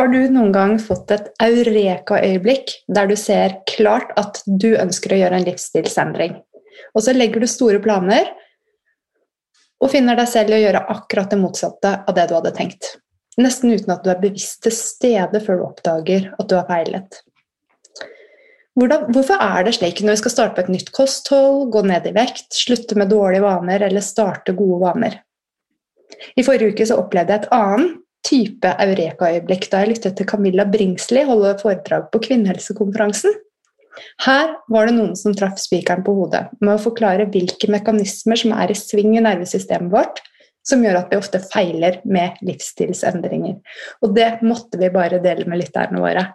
Har du noen gang fått et eureka-øyeblikk der du ser klart at du ønsker å gjøre en livsstilsendring, og så legger du store planer og finner deg selv i å gjøre akkurat det motsatte av det du hadde tenkt? Nesten uten at du er bevisst til stede før du oppdager at du har feilet. Hvorfor er det slik når vi skal starte på et nytt kosthold, gå ned i vekt, slutte med dårlige vaner eller starte gode vaner? I forrige uke så opplevde jeg et annet type eureka-øyeblikk da jeg lyttet til Camilla Bringsli holde foredrag på kvinnehelsekonferansen. Her var det noen som traff spikeren på hodet med å forklare hvilke mekanismer som er i sving i nervesystemet vårt, som gjør at vi ofte feiler med livsstilsendringer. Og det måtte vi bare dele med lytterne våre.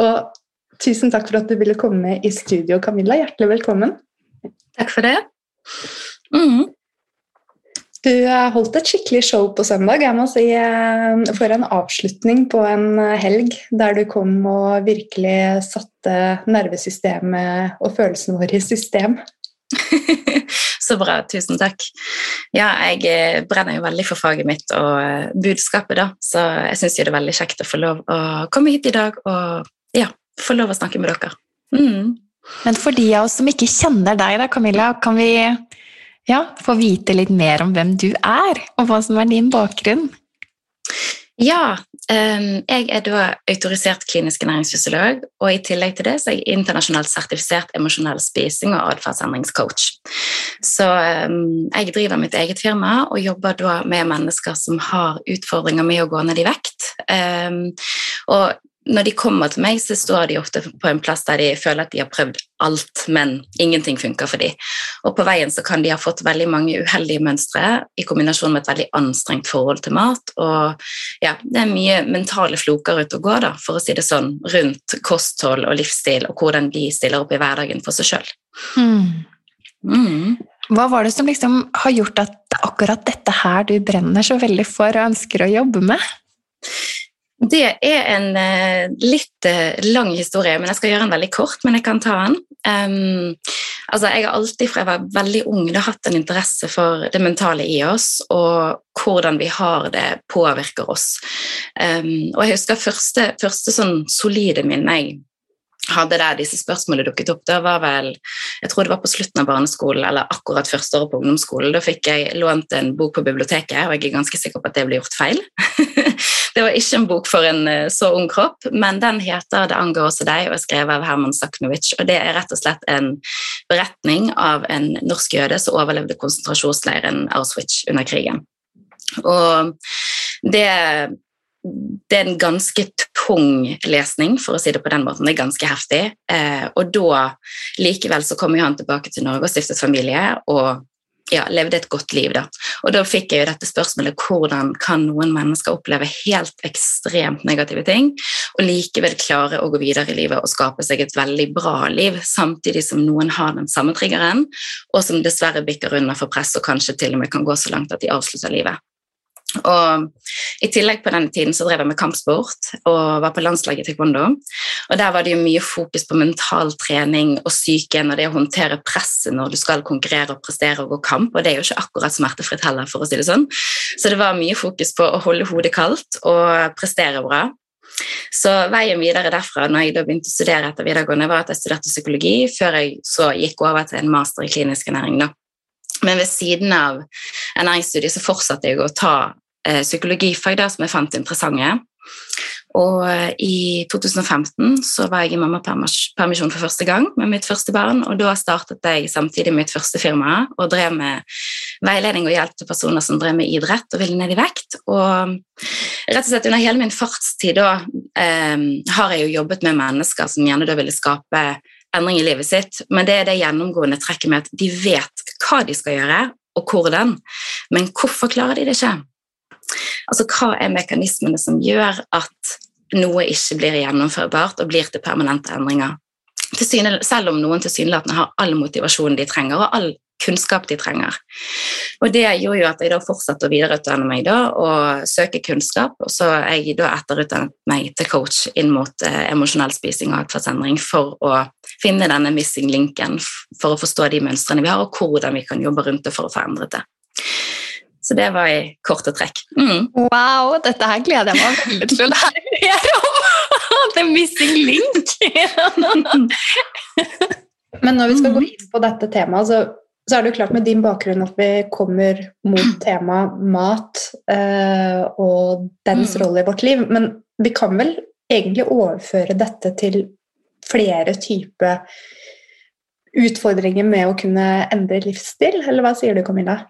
Og tusen takk for at du ville komme i studio, Camilla. Hjertelig velkommen. Takk for det. Mm. Du eh, holdt et skikkelig show på søndag. jeg må si, eh, For en avslutning på en eh, helg der du kom og virkelig satte nervesystemet og følelsene våre i system. Så bra. Tusen takk. Ja, jeg brenner jo veldig for faget mitt og budskapet, da. Så jeg syns det er veldig kjekt å få lov å komme hit i dag og ja, få lov å snakke med dere. Mm. Men for de av oss som ikke kjenner deg, da, Camilla, kan vi ja, få vite litt mer om hvem du er, og hva som er din bakgrunn. Ja, jeg er da autorisert klinisk ernæringsfysiolog, og i tillegg til det så er jeg internasjonalt sertifisert emosjonell spising og atferdsendringscoach. Så jeg driver mitt eget firma og jobber da med mennesker som har utfordringer med å gå ned i vekt. Og når de kommer til meg, så står de ofte på en plass der de føler at de har prøvd alt, men ingenting funker for dem. Og på veien så kan de ha fått veldig mange uheldige mønstre i kombinasjon med et veldig anstrengt forhold til mat. Og ja, det er mye mentale floker ute og går, da, for å si det sånn, rundt kosthold og livsstil, og hvordan de stiller opp i hverdagen for seg sjøl. Mm. Mm. Hva var det som liksom har gjort at akkurat dette her du brenner så veldig for og ønsker å jobbe med? Det er en uh, litt uh, lang historie, men jeg skal gjøre den veldig kort. Men jeg kan ta den. Um, altså, jeg har alltid fra jeg var veldig ung da, hatt en interesse for det mentale i oss, og hvordan vi har det, påvirker oss. Um, og jeg husker første, første sånn solide minne jeg hadde der disse spørsmålene dukket opp, det var vel Jeg tror det var på slutten av barneskolen eller akkurat første året på ungdomsskolen. Da fikk jeg lånt en bok på biblioteket, og jeg er ganske sikker på at det ble gjort feil. det var ikke en bok for en eh, så ung kropp, men den heter 'Det angår også deg' og er skrevet av Herman Saknovic. Og det er rett og slett en beretning av en norsk jøde som overlevde konsentrasjonsleiren Auschwitz under krigen. Og det det er en ganske tung lesning, for å si det på den måten. Det er ganske heftig. Eh, og da likevel så kom jo han tilbake til Norge og stiftet familie og ja, levde et godt liv. da. Og da fikk jeg jo dette spørsmålet hvordan kan noen mennesker oppleve helt ekstremt negative ting og likevel klare å gå videre i livet og skape seg et veldig bra liv, samtidig som noen har den samme triggeren, og som dessverre bikker under for press og kanskje til og med kan gå så langt at de avslutter livet. Og I tillegg på denne tiden så drev jeg med kampsport og var på landslaget i taekwondo. Og Der var det jo mye fokus på mental trening og psyken og det å håndtere presset når du skal konkurrere og prestere og gå kamp, og det er jo ikke akkurat smertefritt heller, for å si det sånn. Så det var mye fokus på å holde hodet kaldt og prestere bra. Så veien videre derfra når jeg da begynte å studere etter videregående, var at jeg studerte psykologi før jeg så gikk over til en master i klinisk ernæring. Men ved siden av ernæringsstudiet så fortsatte jeg å ta psykologifag da, som jeg fant interessante. Og eh, i 2015 så var jeg i mammapermisjon for første gang med mitt første barn. Og da startet jeg samtidig mitt første firma og drev med veiledning og hjelp til personer som drev med idrett og ville ned i vekt. Og rett og slett under hele min fartstid da eh, har jeg jo jobbet med mennesker som gjerne da ville skape endring i livet sitt, men det er det gjennomgående trekket med at de vet hva de skal gjøre, og hvordan, men hvorfor klarer de det ikke? Altså, Hva er mekanismene som gjør at noe ikke blir gjennomførbart og blir til permanente endringer. Selv om noen tilsynelatende har all motivasjonen de trenger, og all kunnskap de trenger. Og Det gjorde jo at jeg da fortsatte å videreutdanne meg da, og søke kunnskap. Og så jeg da etterutdannet meg til coach inn mot eh, emosjonell spising og atferdsendring for å finne denne missing linken, for å forstå de mønstrene vi har, og hvordan vi kan jobbe rundt det for å få endret det. Så det var i korte trekk. Mm. Wow, dette her gleder jeg meg veldig til å lære mer om! The missing link! Men når vi skal gå inn på dette temaet, så så er det jo klart med din bakgrunn at vi kommer mot temaet mat eh, og dens mm. rolle i vårt liv. Men vi kan vel egentlig overføre dette til flere typer utfordringer med å kunne endre livsstil, eller hva sier du, Camilla?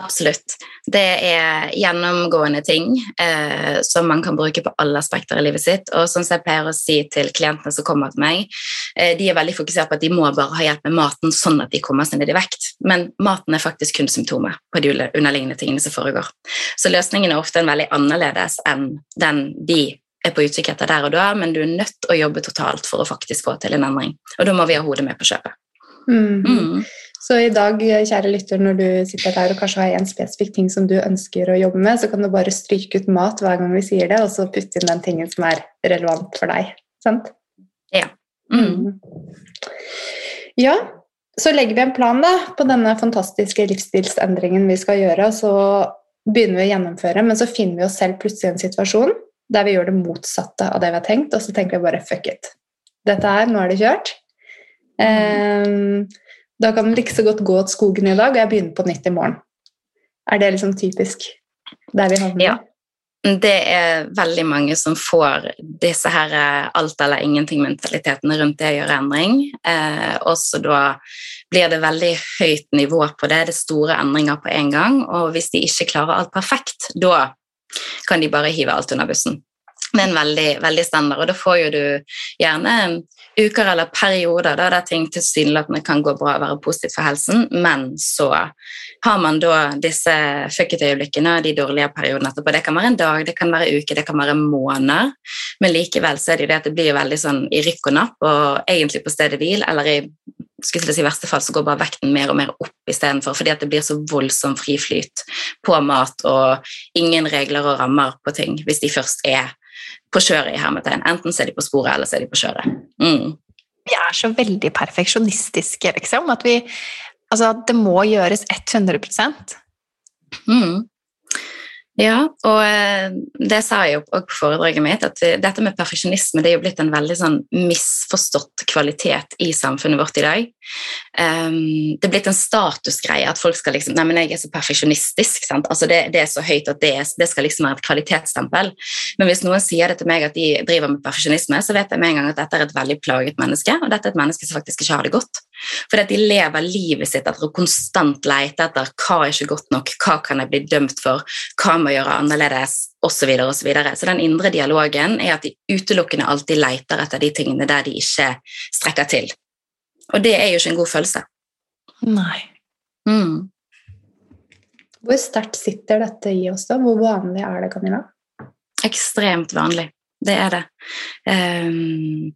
Absolutt. Det er gjennomgående ting eh, som man kan bruke på alle aspekter i livet sitt. Og som jeg pleier å si til klientene som kommer til meg, eh, de er veldig fokusert på at de må bare ha hjelp med maten sånn at de kommer seg ned i vekt. Men maten er faktisk kun symptomet på de underliggende tingene som foregår. Så løsningen er ofte en veldig annerledes enn den de er på utkikk etter der og da, men du er nødt til å jobbe totalt for å faktisk få til en endring. Og da må vi ha hodet med på kjøpet. Mm. Mm. Så i dag, kjære lytter, når du sitter der og kanskje har en spesifikk ting som du ønsker å jobbe med, så kan du bare stryke ut mat hver gang vi sier det, og så putte inn den tingen som er relevant for deg. Sant? Ja. Mm. Ja, så legger vi en plan da, på denne fantastiske livsstilsendringen vi skal gjøre, og så begynner vi å gjennomføre, men så finner vi oss selv plutselig i en situasjon der vi gjør det motsatte av det vi har tenkt, og så tenker vi bare fuck it. Dette her, nå er det kjørt. Um, da kan den like så godt gå til skogen i dag, og jeg begynner på nytt i morgen. Er det liksom typisk der vi havner? Ja. Det er veldig mange som får disse her eh, alt eller ingenting-mentalitetene rundt det å gjøre endring. Eh, og så da blir det veldig høyt nivå på det. Det er store endringer på en gang. Og hvis de ikke klarer alt perfekt, da kan de bare hive alt under bussen. Det er en veldig, veldig standard, og da får jo du gjerne uker eller perioder da, der ting tilsynelatende kan gå bra og være positivt for helsen, men så har man da disse fuck it-øyeblikkene og de dårlige periodene etterpå. Det kan være en dag, det kan være uke, det kan være måneder, men likevel så er det jo det at det blir veldig sånn i rykk og napp, og egentlig på stedet hvil, eller i skulle si, verste fall så går bare vekten mer og mer opp istedenfor, fordi at det blir så voldsom friflyt på mat og ingen regler og rammer på ting hvis de først er på kjøret i hermetegn. Enten så er de på sporet, eller så er de på kjøret. Mm. Vi er så veldig perfeksjonistiske, liksom. At vi Altså, det må gjøres 100 mm. Ja, og eh, det sa jeg jo på foredraget mitt, at dette med perfeksjonisme det er jo blitt en veldig sånn misforstått kvalitet i samfunnet vårt i dag. Um, det er blitt en statusgreie at folk skal liksom Nei, men jeg er så perfeksjonistisk. sant? Altså det, det, er så høyt at det, det, skal liksom være et kvalitetsstempel. Men hvis noen sier det til meg at de driver med perfeksjonisme, så vet jeg med en gang at dette er et veldig plaget menneske, og dette er et menneske som faktisk ikke har det godt. Fordi at de lever livet sitt etter å konstant lete etter hva er ikke godt nok, hva kan jeg bli dømt for, hva må jeg gjøre annerledes, osv. Så, videre, og så, videre. så den indre dialogen er at de utelukkende alltid leter etter de tingene der de ikke strekker til. Og det er jo ikke en god følelse. Nei. Mm. Hvor sterkt sitter dette i oss, da? Hvor vanlig er det, Camilla? Ekstremt vanlig det er det. Um,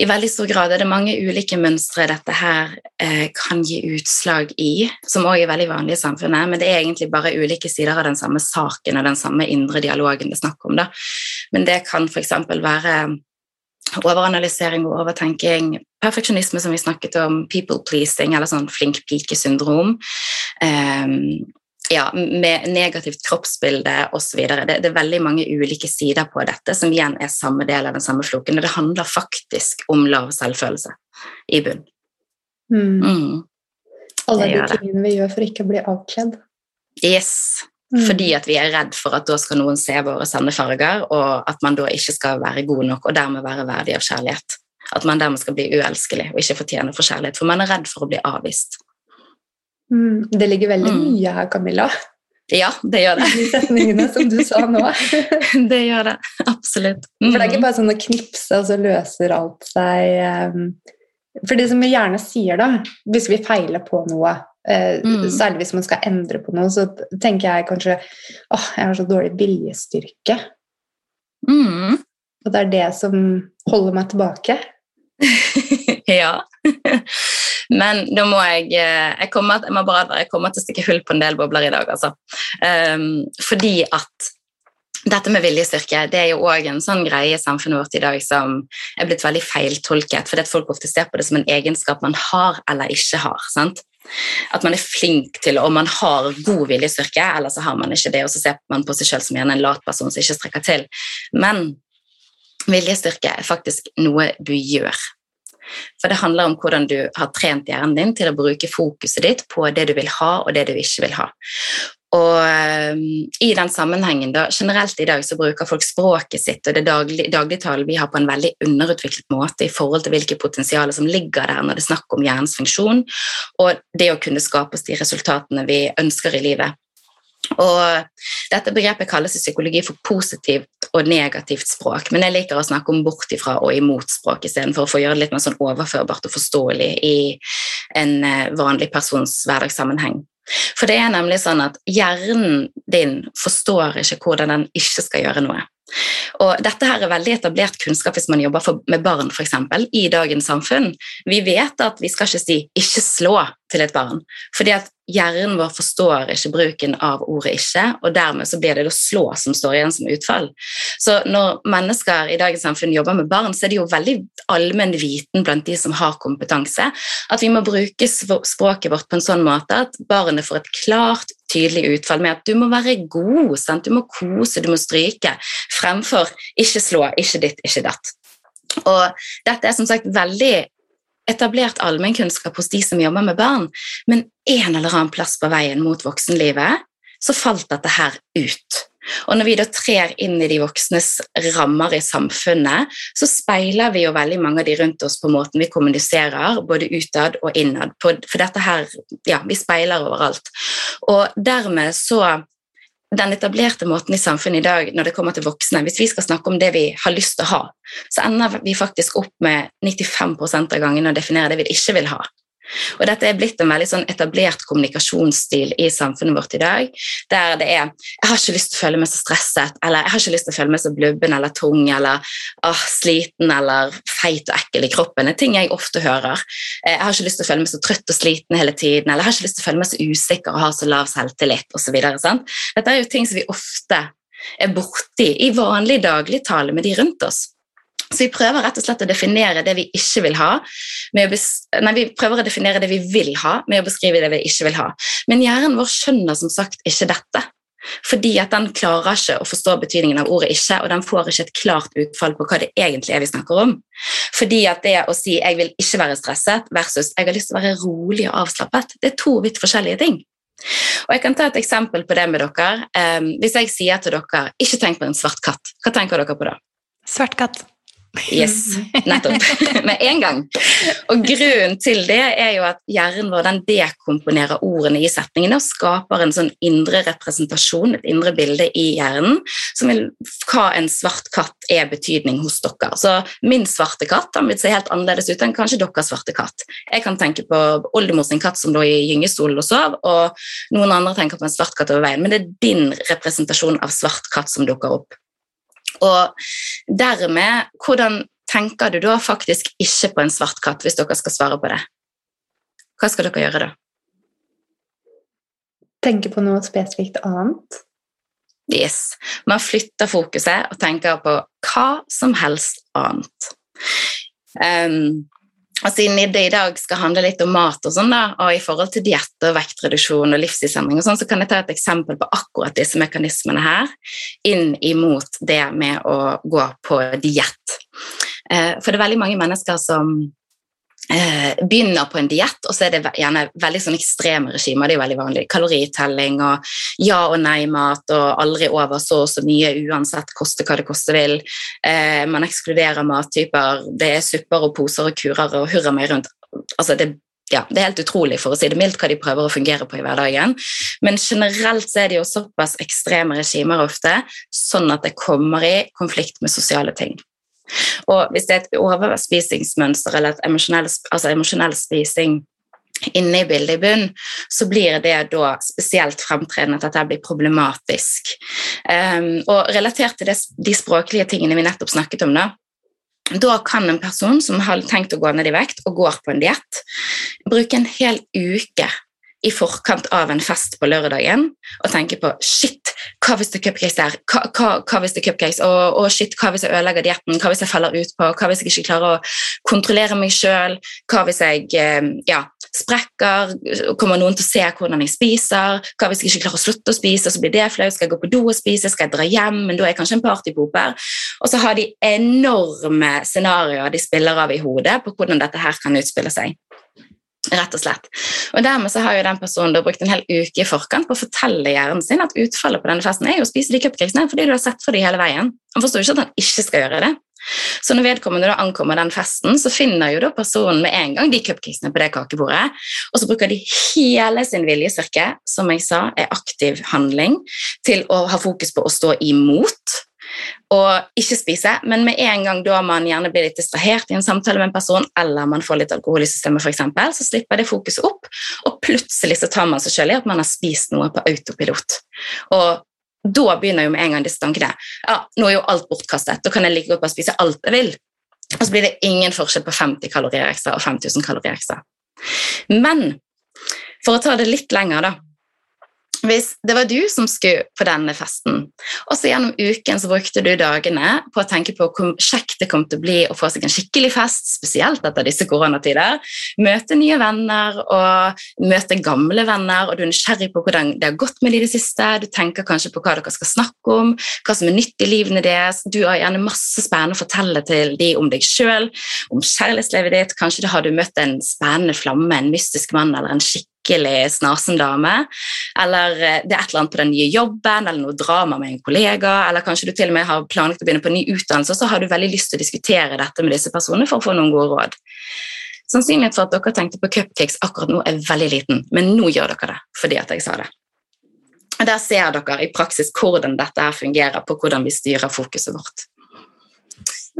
I veldig stor grad er det mange ulike mønstre dette her uh, kan gi utslag i, som òg er veldig vanlig i samfunnet, men det er egentlig bare ulike sider av den samme saken og den samme indre dialogen det er snakk om. Da. Men det kan f.eks. være overanalysering og overtenking, perfeksjonisme som vi snakket om, people pleasing eller sånn flink pike-syndrom. Um, ja, med negativt kroppsbilde osv. Det, det er veldig mange ulike sider på dette som igjen er samme del av den samme floken. Og det handler faktisk om lav selvfølelse i bunn. Mm. Mm. Alle de tingene vi gjør for ikke å bli avkledd. Yes. Mm. Fordi at vi er redd for at da skal noen se våre sanne farger, og at man da ikke skal være god nok og dermed være verdig av kjærlighet. At man dermed skal bli uelskelig og ikke fortjene for kjærlighet. For man er redd for å bli avvist. Mm, det ligger veldig mm. mye her, Camilla. Ja, det gjør det. De setningene som du sa nå. det gjør det. Absolutt. Mm. For det er ikke bare sånn å knipse, og så løser alt seg um, For det som vi gjerne sier, da, hvis vi feiler på noe, uh, mm. særlig hvis man skal endre på noe, så tenker jeg kanskje åh, jeg har så dårlig viljestyrke. Mm. og det er det som holder meg tilbake. ja. Men da må jeg eh, jeg kommer, jeg må bare, jeg kommer til å stikke hull på en del bobler i dag, altså. Um, fordi at dette med viljestyrke det er jo også en sånn greie i samfunnet vårt i dag som er blitt veldig feiltolket, fordi at folk ofte ser på det som en egenskap man har eller ikke har. sant? At man er flink til om man har god viljestyrke, eller så har man ikke det, og så ser man på seg selv som en lat person som ikke strekker til. Men viljestyrke er faktisk noe du gjør. For det handler om hvordan du har trent hjernen din til å bruke fokuset ditt på det du vil ha, og det du ikke vil ha. Og um, i den sammenhengen da, Generelt i dag så bruker folk språket sitt og det daglig, dagligtalen vi har på en veldig underutviklet måte i forhold til hvilke potensialer som ligger der når det er snakk om hjernens funksjon og det å kunne skape oss de resultatene vi ønsker i livet. Og dette Begrepet kalles i psykologi for positivt og negativt språk, men jeg liker å snakke om bort ifra og imot språk istedenfor å få gjøre det litt mer sånn overførbart og forståelig i en eh, vanlig persons hverdagssammenheng. For det er nemlig sånn at hjernen din forstår ikke hvordan den ikke skal gjøre noe. Og dette her er veldig etablert kunnskap hvis man jobber for, med barn for eksempel, i dagens samfunn. Vi vet at vi skal ikke si 'ikke slå' til et barn, fordi at hjernen vår forstår ikke bruken av ordet 'ikke', og dermed så blir det å slå som står igjen som utfall. Så når mennesker i dagens samfunn jobber med barn, så er det jo veldig allmenn viten blant de som har kompetanse, at vi må bruke språket vårt på en sånn måte at barnet får et klart, tydelig utfall med at du må være god, sant? du må kose, du må stryke, fremfor ikke slå, ikke ditt, ikke datt. Og dette er som sagt veldig etablert allmennkunnskap hos de som jobber med barn, men en eller annen plass på veien mot voksenlivet så falt dette her ut. Og når vi da trer inn i de voksnes rammer i samfunnet, så speiler vi jo veldig mange av de rundt oss på måten vi kommuniserer, både utad og innad. For dette her, ja, vi speiler overalt. Og dermed så den etablerte måten i samfunnet i dag når det kommer til voksne, hvis vi skal snakke om det vi har lyst til å ha, så ender vi faktisk opp med 95 av gangene å definere det vi ikke vil ha. Og Dette er blitt en veldig sånn etablert kommunikasjonsstil i samfunnet vårt i dag. Der det er 'jeg har ikke lyst til å føle meg så stresset', eller 'jeg har ikke lyst til å føle meg så blubben eller tung', eller oh, 'sliten' eller 'feit og ekkel i kroppen'. Det er ting jeg ofte hører. Eh, 'Jeg har ikke lyst til å føle meg så trøtt og sliten hele tiden', eller 'jeg har ikke lyst til å føle meg så usikker og ha så lav selvtillit', osv. Dette er jo ting som vi ofte er borti i vanlig dagligtale med de rundt oss. Så vi prøver rett og slett å definere det vi ikke vil ha, nei, vi prøver å definere det vi vil ha med å beskrive det vi ikke vil ha. Men hjernen vår skjønner som sagt ikke dette. Fordi at den klarer ikke å forstå betydningen av ordet 'ikke', og den får ikke et klart utfall på hva det egentlig er vi snakker om. Fordi at det å si 'jeg vil ikke være stresset' versus 'jeg har lyst til å være rolig og avslappet', det er to vidt forskjellige ting. Og Jeg kan ta et eksempel på det med dere. Um, hvis jeg sier til dere 'ikke tenk på en svart katt', hva tenker dere på da? Svart katt. Yes, nettopp. Med en gang. Og grunnen til det er jo at hjernen vår den dekomponerer ordene i setningene og skaper en sånn indre representasjon, et indre bilde i hjernen, som vil hva en svart katt er betydning hos dere. Så min svarte katt den vil se helt annerledes ut enn kanskje deres svarte katt. Jeg kan tenke på oldemor sin katt som lå i gyngestolen og sov, og noen andre tenker på en svart katt over veien, men det er din representasjon av svart katt som dukker opp. Og dermed, hvordan tenker du da faktisk ikke på en svart katt, hvis dere skal svare på det? Hva skal dere gjøre da? Tenke på noe spesifikt annet? Yes. Man flytter fokuset og tenker på hva som helst annet. Um, og Siden det i dag skal handle litt om mat, og sånn da, og i forhold til diett og vektreduksjon og livsstilsendring, sånn, så kan jeg ta et eksempel på akkurat disse mekanismene her inn imot det med å gå på diett. Eh, for det er veldig mange mennesker som begynner på en diett, og så er det gjerne veldig sånn ekstreme regimer. Det er jo veldig vanlig. Kaloritelling og ja og nei-mat og aldri over så og så mye uansett, koste hva det koste vil. Eh, man ekskluderer mattyper. Det er supper og poser og kurer og hurra meg rundt. Altså, det, ja, det er helt utrolig for å si det mildt hva de prøver å fungere på i hverdagen. Men generelt så er det jo såpass ekstreme regimer ofte, sånn at det kommer i konflikt med sosiale ting. Og hvis det er et overspisingsmønster eller et emosjonell, altså emosjonell spising inne i bildet i bunn, så blir det da spesielt fremtredende at dette blir problematisk. Um, og relatert til det, de språklige tingene vi nettopp snakket om, da, da kan en person som har tenkt å gå ned i vekt og går på en diett, bruke en hel uke i forkant av en fest på lørdagen og tenke på shit, hva hvis det er cupcakes der? Hva, hva, hva hvis det er cupcakes? Og, og, shit, hva hvis jeg ødelegger dietten? Hva hvis jeg faller ut på? Hva hvis jeg ikke klarer å kontrollere meg sjøl? Hva hvis jeg eh, ja, sprekker? Kommer noen til å se hvordan jeg spiser? Hva hvis jeg ikke klarer å slutte å spise, så blir det flaut? Skal jeg gå på do og spise? Skal jeg dra hjem? Men da er jeg kanskje en partypooper. Og så har de enorme scenarioer de spiller av i hodet på hvordan dette her kan utspille seg. Rett og slett. Og Dermed så har jo den personen brukt en hel uke i forkant på å fortelle hjernen sin at utfallet på denne festen er jo å spise de cupcakesene fordi du har sett for dem hele veien. Han forstår ikke at han ikke skal gjøre det. Så når vedkommende da ankommer den festen, så finner jo da personen med en gang de cupcakesene på det kakebordet, og så bruker de hele sin viljestyrke, som jeg sa, er aktiv handling, til å ha fokus på å stå imot og ikke spise, men med en gang da man gjerne blir litt distrahert i en samtale med en person, eller man får litt alkohol i systemet, eksempel, så slipper det fokuset opp, og plutselig så tar man seg selv i at man har spist noe på autopilot. Og da begynner jo med en gang disse tankene. Ja, nå er jo alt bortkastet, da kan jeg like godt bare spise alt jeg vil. Og så blir det ingen forskjell på 50 kalorier ekstra og 5000 kalorier ekstra. Men for å ta det litt lenger, da hvis det var du som skulle på denne festen, og så gjennom uken så brukte du dagene på å tenke på hvor kjekt det kom til å bli å få seg en skikkelig fest, spesielt etter disse koronatider, møte nye venner og møte gamle venner, og du er nysgjerrig på hvordan det har gått med de i det siste, du tenker kanskje på hva dere skal snakke om, hva som er nytt i livene deres, du har gjerne masse spennende å fortelle til de om deg sjøl, om kjærlighetslivet ditt, kanskje har du møtt en spennende flamme, en mystisk mann eller en skikkelig skikkelig snasen dame. Eller eh, det er et eller annet på den nye jobben, eller noe drama med en kollega, eller kanskje du til og med har planlagt å begynne på en ny utdannelse, så har du veldig lyst til å diskutere dette med disse personene for å få noen gode råd. Sannsynligheten for at dere tenkte på cupcakes akkurat nå er veldig liten, men nå gjør dere det fordi at jeg sa det. Der ser dere i praksis hvordan dette her fungerer på hvordan vi styrer fokuset vårt.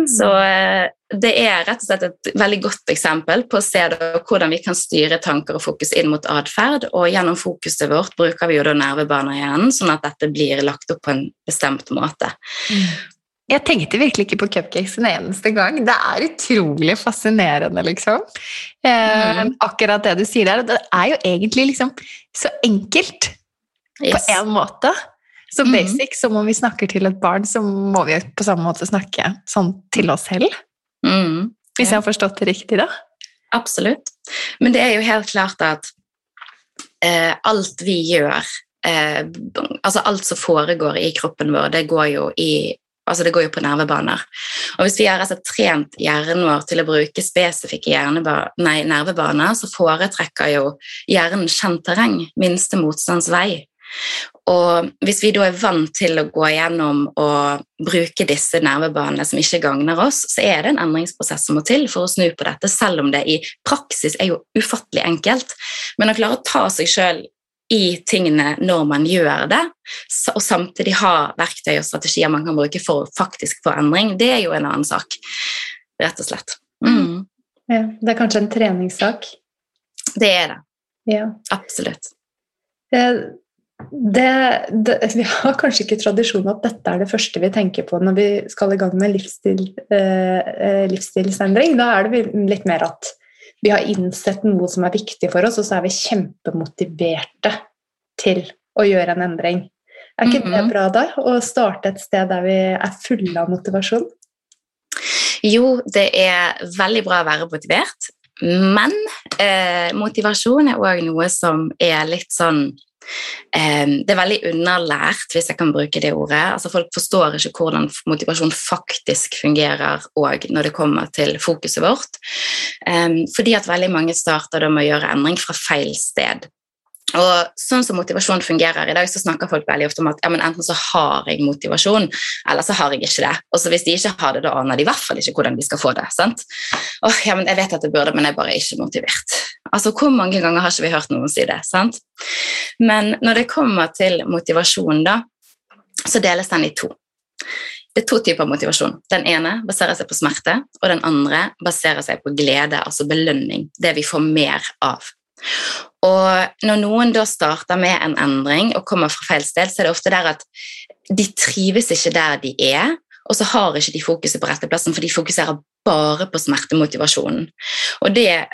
Så eh, det er rett og slett et veldig godt eksempel på å se hvordan vi kan styre tanker og fokus inn mot atferd. Og gjennom fokuset vårt bruker vi jo da nervebaner i hjernen, sånn at dette blir lagt opp på en bestemt måte. Mm. Jeg tenkte virkelig ikke på cupcakes en eneste gang. Det er utrolig fascinerende, liksom. Eh, mm. Akkurat det du sier der. Det er jo egentlig liksom så enkelt yes. på en måte. Så mm. basic, mm. som om vi snakker til et barn, så må vi på samme måte snakke sånn til oss selv. Mm. Hvis jeg har forstått det riktig, da? Absolutt. Men det er jo helt klart at eh, alt vi gjør eh, Altså alt som foregår i kroppen vår, det går jo i Altså det går jo på nervebaner. Og Hvis vi har altså trent hjernen vår til å bruke spesifikke nei, nervebaner, så foretrekker jo hjernen kjent terreng, minste motstands vei. Og hvis vi da er vant til å gå gjennom og bruke disse nervebanene som ikke gagner oss, så er det en endringsprosess som må til for å snu på dette, selv om det i praksis er jo ufattelig enkelt. Men å klare å ta seg sjøl i tingene når man gjør det, og samtidig ha verktøy og strategier man kan bruke for å faktisk få endring, det er jo en annen sak, rett og slett. Mm. Ja, det er kanskje en treningssak? Det er det. Ja. Absolutt. Eh, det, det, vi har kanskje ikke tradisjon at dette er det første vi tenker på når vi skal i gang med livsstil, eh, eh, livsstilsendring. Da er det litt mer at vi har innsett noe som er viktig for oss, og så er vi kjempemotiverte til å gjøre en endring. Er ikke det mhm. bra, da? Å starte et sted der vi er fulle av motivasjon? Jo, det er veldig bra å være motivert, men eh, motivasjon er òg noe som er litt sånn det er veldig underlært, hvis jeg kan bruke det ordet. Altså Folk forstår ikke hvordan motivasjon faktisk fungerer òg når det kommer til fokuset vårt. Fordi at veldig mange starter med å gjøre endring fra feil sted. Og sånn som motivasjon fungerer i dag, så snakker folk veldig ofte om at ja, enten så har jeg motivasjon, eller så har jeg ikke det. Og så hvis de ikke har det, da aner de i hvert fall ikke hvordan de skal få det. sant? Åh, ja, men Jeg vet at jeg burde, men jeg er bare ikke motivert. Altså, Hvor mange ganger har ikke vi hørt noen si det? sant? Men når det kommer til motivasjon, da, så deles den i to. Det er to typer motivasjon. Den ene baserer seg på smerte, og den andre baserer seg på glede, altså belønning. Det vi får mer av. Og når noen da starter med en endring og kommer fra feil sted, så er det ofte der at de trives ikke der de er, og så har ikke de fokuset på rette plassen, for de fokuserer bare på smertemotivasjonen. Og det,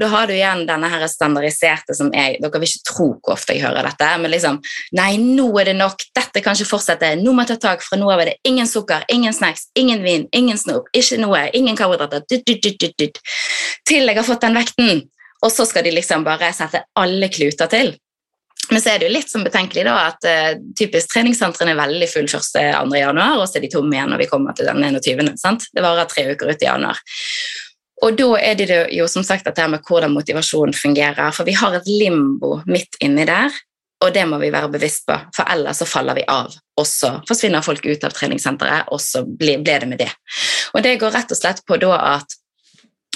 Da har du igjen denne her standardiserte som jeg Dere vil ikke tro hvor ofte jeg hører dette, men liksom Nei, nå er det nok. Dette kan ikke fortsette. Nå må jeg ta tak. Fra nå av er det ingen sukker, ingen snacks, ingen vin, ingen snop, ikke noe, ingen karbohydrater. Til jeg har fått den vekten. Og så skal de liksom bare sette alle kluter til. Men så er det jo litt som betenkelig da, at uh, typisk treningssentrene er veldig full 1.-2. januar, og så er de tomme igjen når vi kommer til den 21. Sant? Det varer tre uker ut i januar. Og da er det jo som sagt dette med hvordan motivasjonen fungerer, for vi har et limbo midt inni der, og det må vi være bevisst på, for ellers så faller vi av. Og så forsvinner folk ut av treningssenteret, og så blir det med det. Og det går rett og slett på da at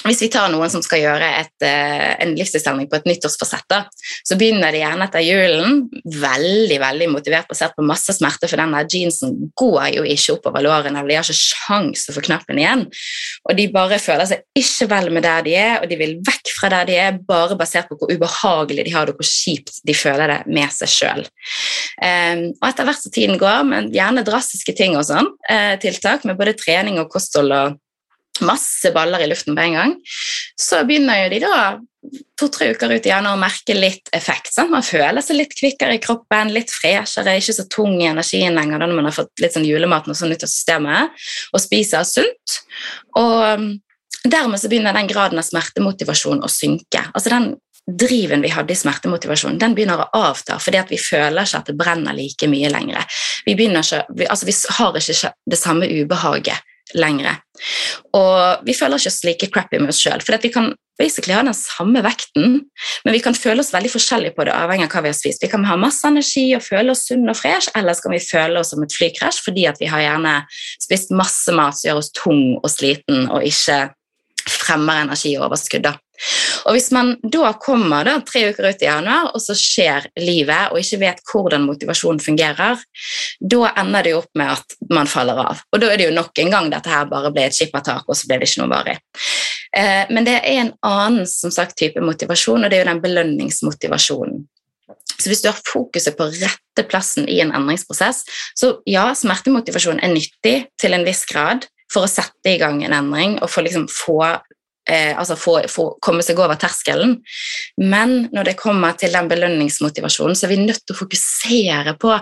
hvis vi tar noen som skal gjøre et, uh, en livsstilsendring på et nyttårsforsett, da, så begynner de gjerne etter julen veldig veldig motivert basert på masse smerte, for denne jeansen går jo ikke oppover lårene, de har ikke sjans å få knappen igjen. Og de bare føler seg ikke vel med der de er, og de vil vekk fra der de er, bare basert på hvor ubehagelig de har det, og hvor kjipt de føler det med seg sjøl. Ehm, og etter hvert som tiden går, men gjerne drastiske ting og sånn, uh, tiltak med både trening og kosthold og masse baller i luften på en gang, så begynner de da to-tre uker ut igjen å merke litt effekt. Sant? Man føler seg litt kvikkere i kroppen, litt freshere, ikke så tung i energien lenger når man har fått litt sånn julemat og sånn ut av systemet, og spiser sunt. Og um, dermed så begynner den graden av smertemotivasjon å synke. Altså den driven vi hadde i smertemotivasjon, den begynner å avta fordi at vi føler ikke at det brenner like mye lenger. Vi, ikke, vi, altså vi har ikke det samme ubehaget lenger. Og vi føler ikke oss like crappy med oss sjøl, for vi kan basically ha den samme vekten, men vi kan føle oss veldig forskjellige på det, avhengig av hva vi har spist. Vi kan ha masse energi og føle oss sunn og fresh, eller så kan vi føle oss som et flykrasj fordi vi har gjerne spist masse mat som gjør oss tung og sliten, og ikke fremmer energioverskudd. Og Hvis man da kommer da, tre uker ut i januar, og så skjer livet, og ikke vet hvordan motivasjonen fungerer, da ender det jo opp med at man faller av. Og Da er det jo nok en gang dette her bare ble et skippertak, og så ble det ikke noe varig. Eh, men det er en annen som sagt, type motivasjon, og det er jo den belønningsmotivasjonen. Så hvis du har fokuset på rette plassen i en endringsprosess, så ja, smertemotivasjon er nyttig til en viss grad, for å sette i gang en endring og for liksom få eh, altså få, få, komme seg over terskelen. Men når det kommer til den belønningsmotivasjonen, så er vi nødt til å fokusere på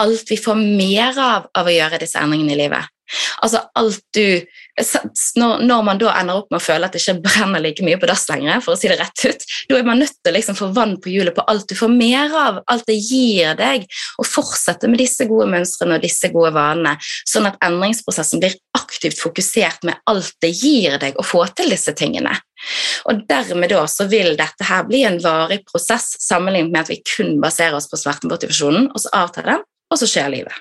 alt vi får mer av av å gjøre disse endringene i livet. Altså alt du når, man da ender opp med å føle at det ikke brenner like mye på dass lenger, for å si det rett ut, da er man nødt til å liksom få vann på hjulet på alt du får mer av, alt det gir deg, og fortsette med disse gode mønstrene og disse gode vanene, sånn at endringsprosessen blir aktivt fokusert med alt det gir deg å få til disse tingene. Og Dermed da så vil dette her bli en varig prosess sammenlignet med at vi kun baserer oss på smertemotivasjonen, og så avtar den, og så skjer livet.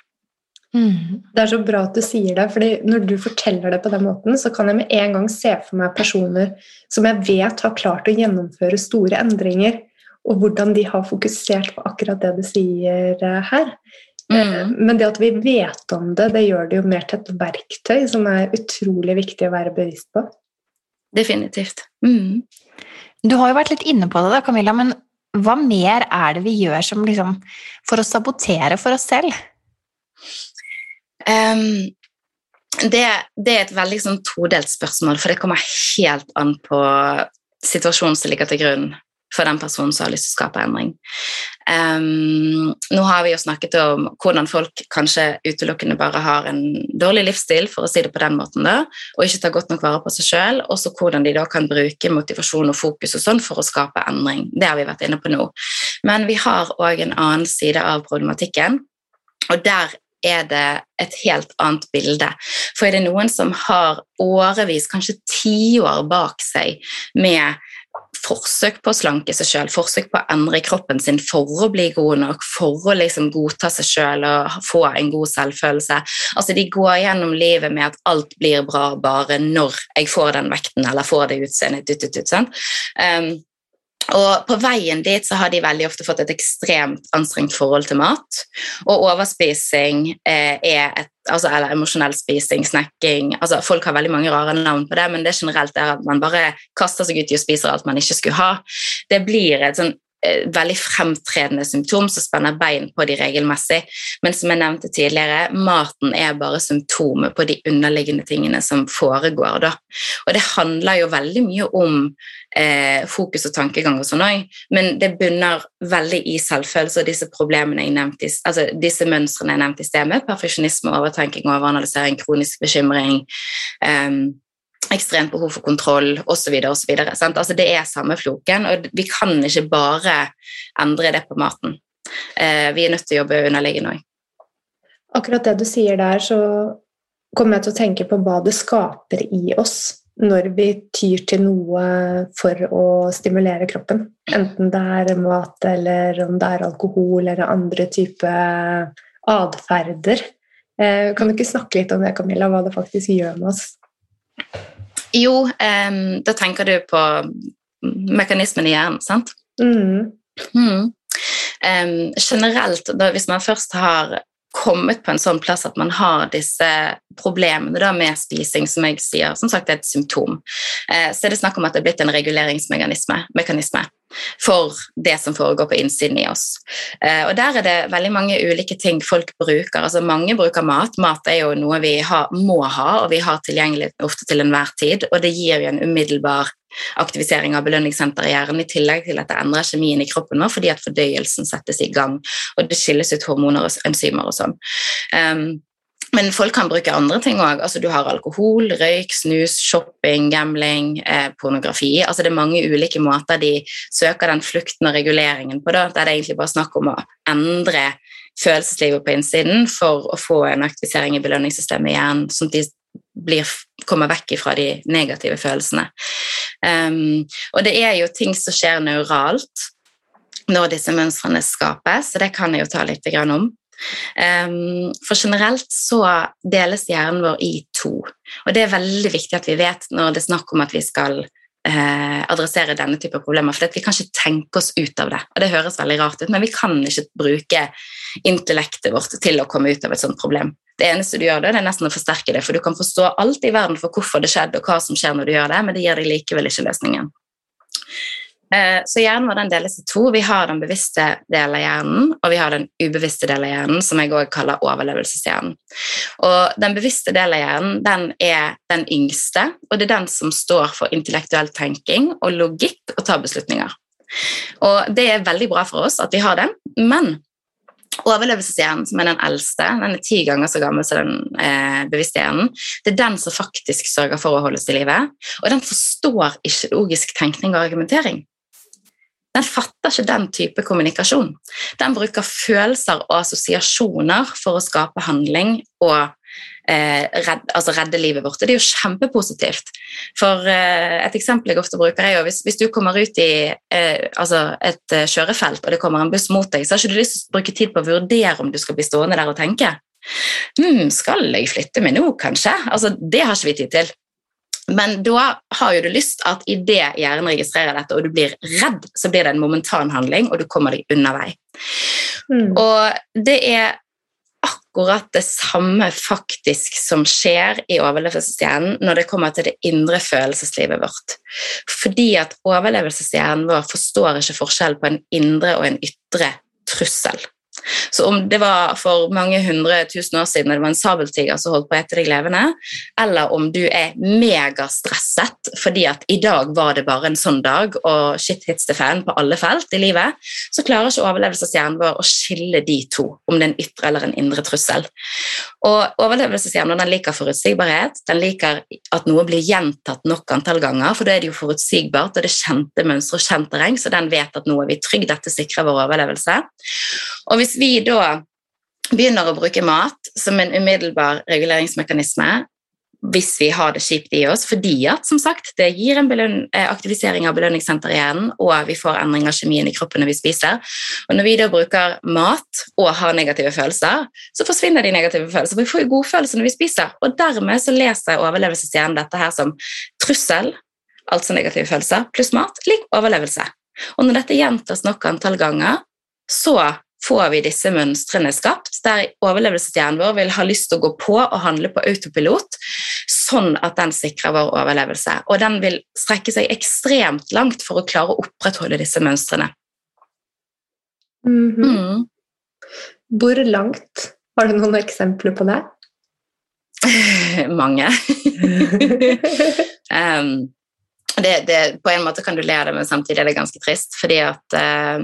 Mm. Det er så bra at du sier det, fordi når du forteller det på den måten, så kan jeg med en gang se for meg personer som jeg vet har klart å gjennomføre store endringer, og hvordan de har fokusert på akkurat det du sier eh, her. Mm. Eh, men det at vi vet om det, det gjør det jo mer til et verktøy som er utrolig viktig å være bevisst på. Definitivt. Mm. Du har jo vært litt inne på det, da, Camilla, men hva mer er det vi gjør som liksom, for å sabotere for oss selv? Um, det, det, er et veldig sånn, todelt spørsmål, for det kommer helt an på situasjonen som ligger til grunn for den personen som har lyst til å skape endring. Um, nå har vi jo snakket om hvordan folk kanskje utelukkende bare har en dårlig livsstil, for å si det på den måten, da, og ikke tar godt nok vare på seg sjøl, og så hvordan de da kan bruke motivasjon og fokus og sånn for å skape endring. Det har vi vært inne på nå. Men vi har òg en annen side av problematikken, og der er det et helt annet bilde. For er det noen som har årevis, kanskje tiår bak seg med forsøk på å slanke seg sjøl, forsøk på å endre kroppen sin for å bli god nok, for å liksom godta seg sjøl og få en god selvfølelse. Altså De går gjennom livet med at alt blir bra bare når jeg får den vekten eller får det utseendet. Ut, ut, ut, sånn. um, Og på veien dit så har de veldig ofte fått et ekstremt anstrengt forhold til mat. Og overspising eh, er et altså, Eller emosjonell spising, snacking altså, Folk har veldig mange rare navn på det, men det generelt er at man bare kaster seg ut i og spiser alt man ikke skulle ha. Det blir et sånn veldig fremtredende symptom som spenner bein på de regelmessig. Men som jeg nevnte tidligere, maten er bare symptomet på de underliggende tingene som foregår. Da. Og det handler jo veldig mye om eh, fokus og tankegang og sånn òg, men det bunner veldig i selvfølelse og disse problemene jeg nevnte, altså disse mønstrene jeg nevnte i sted, med perfeksjonisme, overtenking, overanalysering, kronisk bekymring. Um, ekstremt behov for kontroll osv. osv. Altså, det er samme floken, og vi kan ikke bare endre det på maten. Eh, vi er nødt til å jobbe underliggende òg. Akkurat det du sier der, så kommer jeg til å tenke på hva det skaper i oss når vi tyr til noe for å stimulere kroppen. Enten det er mat, eller om det er alkohol eller andre typer atferder. Eh, kan du ikke snakke litt om det, Camilla, hva det faktisk gjør med oss? Jo, um, da tenker du på mekanismen i hjernen, sant? Mm. Mm. Um, generelt, da, hvis man først har kommet på en sånn plass at man har disse problemene da, med spising, som jeg sier, som sagt er et symptom, eh, så er det snakk om at det er blitt en reguleringsmekanisme for det som foregår på innsiden i oss. Eh, og Der er det veldig mange ulike ting folk bruker. Altså Mange bruker mat. Mat er jo noe vi har, må ha, og vi har tilgjengelig ofte til enhver tid. Og det gir jo en umiddelbar aktivisering av belønningssenteret i hjernen, i tillegg til at det endrer kjemien i kroppen vår fordi at fordøyelsen settes i gang, og det skilles ut hormoner og enzymer og sånn. Um, men folk kan bruke andre ting òg. Altså, du har alkohol, røyk, snus, shopping, gambling, eh, pornografi. Altså, det er mange ulike måter de søker den flukten og reguleringen på. Da. Det er egentlig bare snakk om å endre følelseslivet på innsiden for å få en aktivisering i belønningssystemet igjen, sånn at de blir, kommer vekk fra de negative følelsene. Um, og det er jo ting som skjer neuralt når disse mønstrene skapes, så det kan jeg jo ta litt om. Um, for generelt så deles hjernen vår i to, og det er veldig viktig at vi vet når det er snakk om at vi skal eh, adressere denne type problemer, for vi kan ikke tenke oss ut av det. og Det høres veldig rart ut, men vi kan ikke bruke intellektet vårt til å komme ut av et sånt problem. Det eneste du gjør det, det er nesten å forsterke det, for du kan forstå alt i verden for hvorfor det skjedde, og hva som skjer når du gjør det, men det gir deg likevel ikke løsningen. Eh, så hjernen vår den deles i to. Vi har den bevisste delen av hjernen, og vi har den ubevisste delen av hjernen, som jeg også kaller overlevelseshjernen. Og Den bevisste delen av hjernen den er den yngste, og det er den som står for intellektuell tenking og logikk og tar beslutninger. Og Det er veldig bra for oss at vi har den, men overlevelseshjernen, som er den eldste, den er ti ganger så gammel som den eh, bevisste hjernen, det er den som faktisk sørger for å holde oss i live. Og den forstår ikke logisk tenkning og argumentering. Den fatter ikke den type kommunikasjon. Den bruker følelser og assosiasjoner for å skape handling og eh, redde, altså redde livet vårt. Det er jo kjempepositivt. For eh, Et eksempel jeg ofte bruker, er jo hvis, hvis du kommer ut i eh, altså et eh, kjørefelt og det kommer en buss mot deg, så har ikke du lyst til å bruke tid på å vurdere om du skal bli stående der og tenke. Hm, skal jeg flytte meg nå, kanskje? Altså, Det har ikke vi tid til. Men da har jo du lyst at idet hjernen registrerer dette, og du blir redd, så blir det en momentan handling, og du kommer deg unna vei. Mm. Og det er akkurat det samme faktisk som skjer i overlevelseshjernen når det kommer til det indre følelseslivet vårt. Fordi at overlevelseshjernen vår forstår ikke forskjell på en indre og en ytre trussel. Så om det var for mange hundre tusen år siden det var en sabeltiger som holdt på å ete deg levende, eller om du er megastresset fordi at i dag var det bare en sånn dag og shit hits the fan på alle felt i livet, så klarer ikke overlevelseshjernen vår å skille de to, om det er en ytre eller en indre trussel. Og overlevelseshjernen den liker forutsigbarhet, den liker at noe blir gjentatt nok antall ganger, for da er det jo forutsigbart, og det er kjente mønstre og kjent terreng, så den vet at nå er vi trygge, dette sikrer vår overlevelse. Og hvis vi da begynner å bruke mat som en umiddelbar reguleringsmekanisme hvis vi har det kjipt i oss, fordi at som sagt, det gir en eh, aktivisering av belønningssenter i hjernen, og vi får endring av kjemien i kroppen når vi spiser. Og Når vi da bruker mat og har negative følelser, så forsvinner de negative følelsene. Vi får jo godfølelse når vi spiser, og dermed så leser overlevelseshjernen dette her som trussel, altså negative følelser, pluss mat, lik overlevelse. Og når dette gjentas nok antall ganger, så får vi disse mønstrene skapt, der overlevelseshjernen vår vil ha lyst til å gå på og handle på autopilot, sånn at den sikrer vår overlevelse. Og den vil strekke seg ekstremt langt for å klare å opprettholde disse mønstrene. Mhm. Mm. Hvor langt? Har du noen eksempler på det? Mange. um, det, det, på en måte kan du le av det, men samtidig er det ganske trist. Fordi at eh,